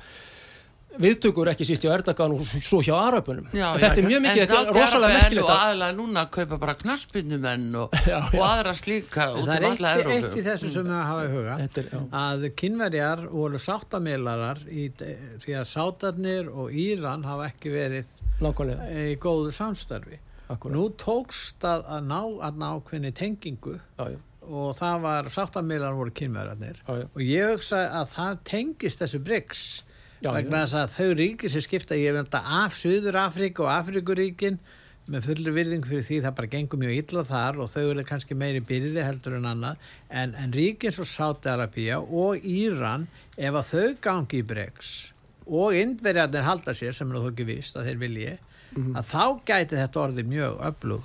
viðtökur ekki síst hjá Erdogan og svo hjá Arapunum Já, þetta já, er mjög mikið, en þetta er rosalega er merkilegt að- aðalega núna að kaupa bara knaspinnumenn og, Já, og aðra slíka út það um er í Evrópu. þessu sem við hafa í huga er, að kynverjar voru sáttamilarar í, því að sátarnir og Íran hafa ekki verið nákvæmlega. í góðu samstarfi. Akkúrat. nú tókst að, að ná að ná hvernig tengingu já, já, og það var sáttamilar voru kynverjarnir og ég hugsa að það tengist þessu BRICS Já, vegna þess að þau ríki sem skipta ég veit að af Suður Afríka og Afrikuríkin með fullri virðing fyrir því það bara gengur mjög illa þar og þau eru kannski meiri byrði heldur en annað. En, en ríkin svo Sáti Arabía og Íran ef að þau gangi í BRICS og indverjarnir halda sér sem er þó ekki vist að þeir vilji að þá gæti þetta orðið mjög öflug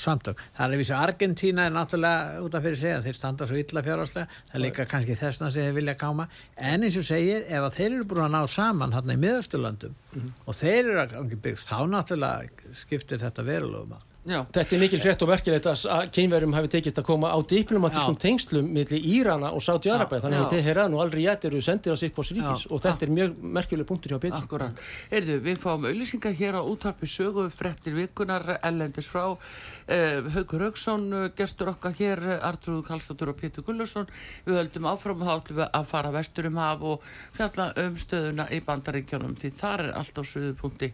samtök. Það er að vísa Argentína er náttúrulega út af fyrir segja þeir standa svo illa fjárháslega, það er líka kannski þessna sem þeir vilja káma, en eins og segið ef að þeir eru búin að ná saman hann í miðasturlöndum og þeir eru að byggst, þá náttúrulega skiptir þetta verulegu maður. Já, Þetta er mikil frétt og verkilegt að að kynverjum hafi tekist að koma á diplomatískum Já. tengslum millir Írana og Sáti Arabæð þannig Já. að Teheran og Al-Riyad eru sendir sig på ríkis og þetta er mjög merkileg punktur hjá Pétur. akkurat. Erðu, við fáum auðlýsingar hér á útvarpi sögu frettir vikunar ellendis frá uh, Haukur Hauksson, uh, gestur okkar hér Artrúð Kallstóttur og Pétur Gullusson við höldum áfram að fara vestur um haf og fjalla um stöðuna í bandaríkjónum því þar er allt á söðu punkti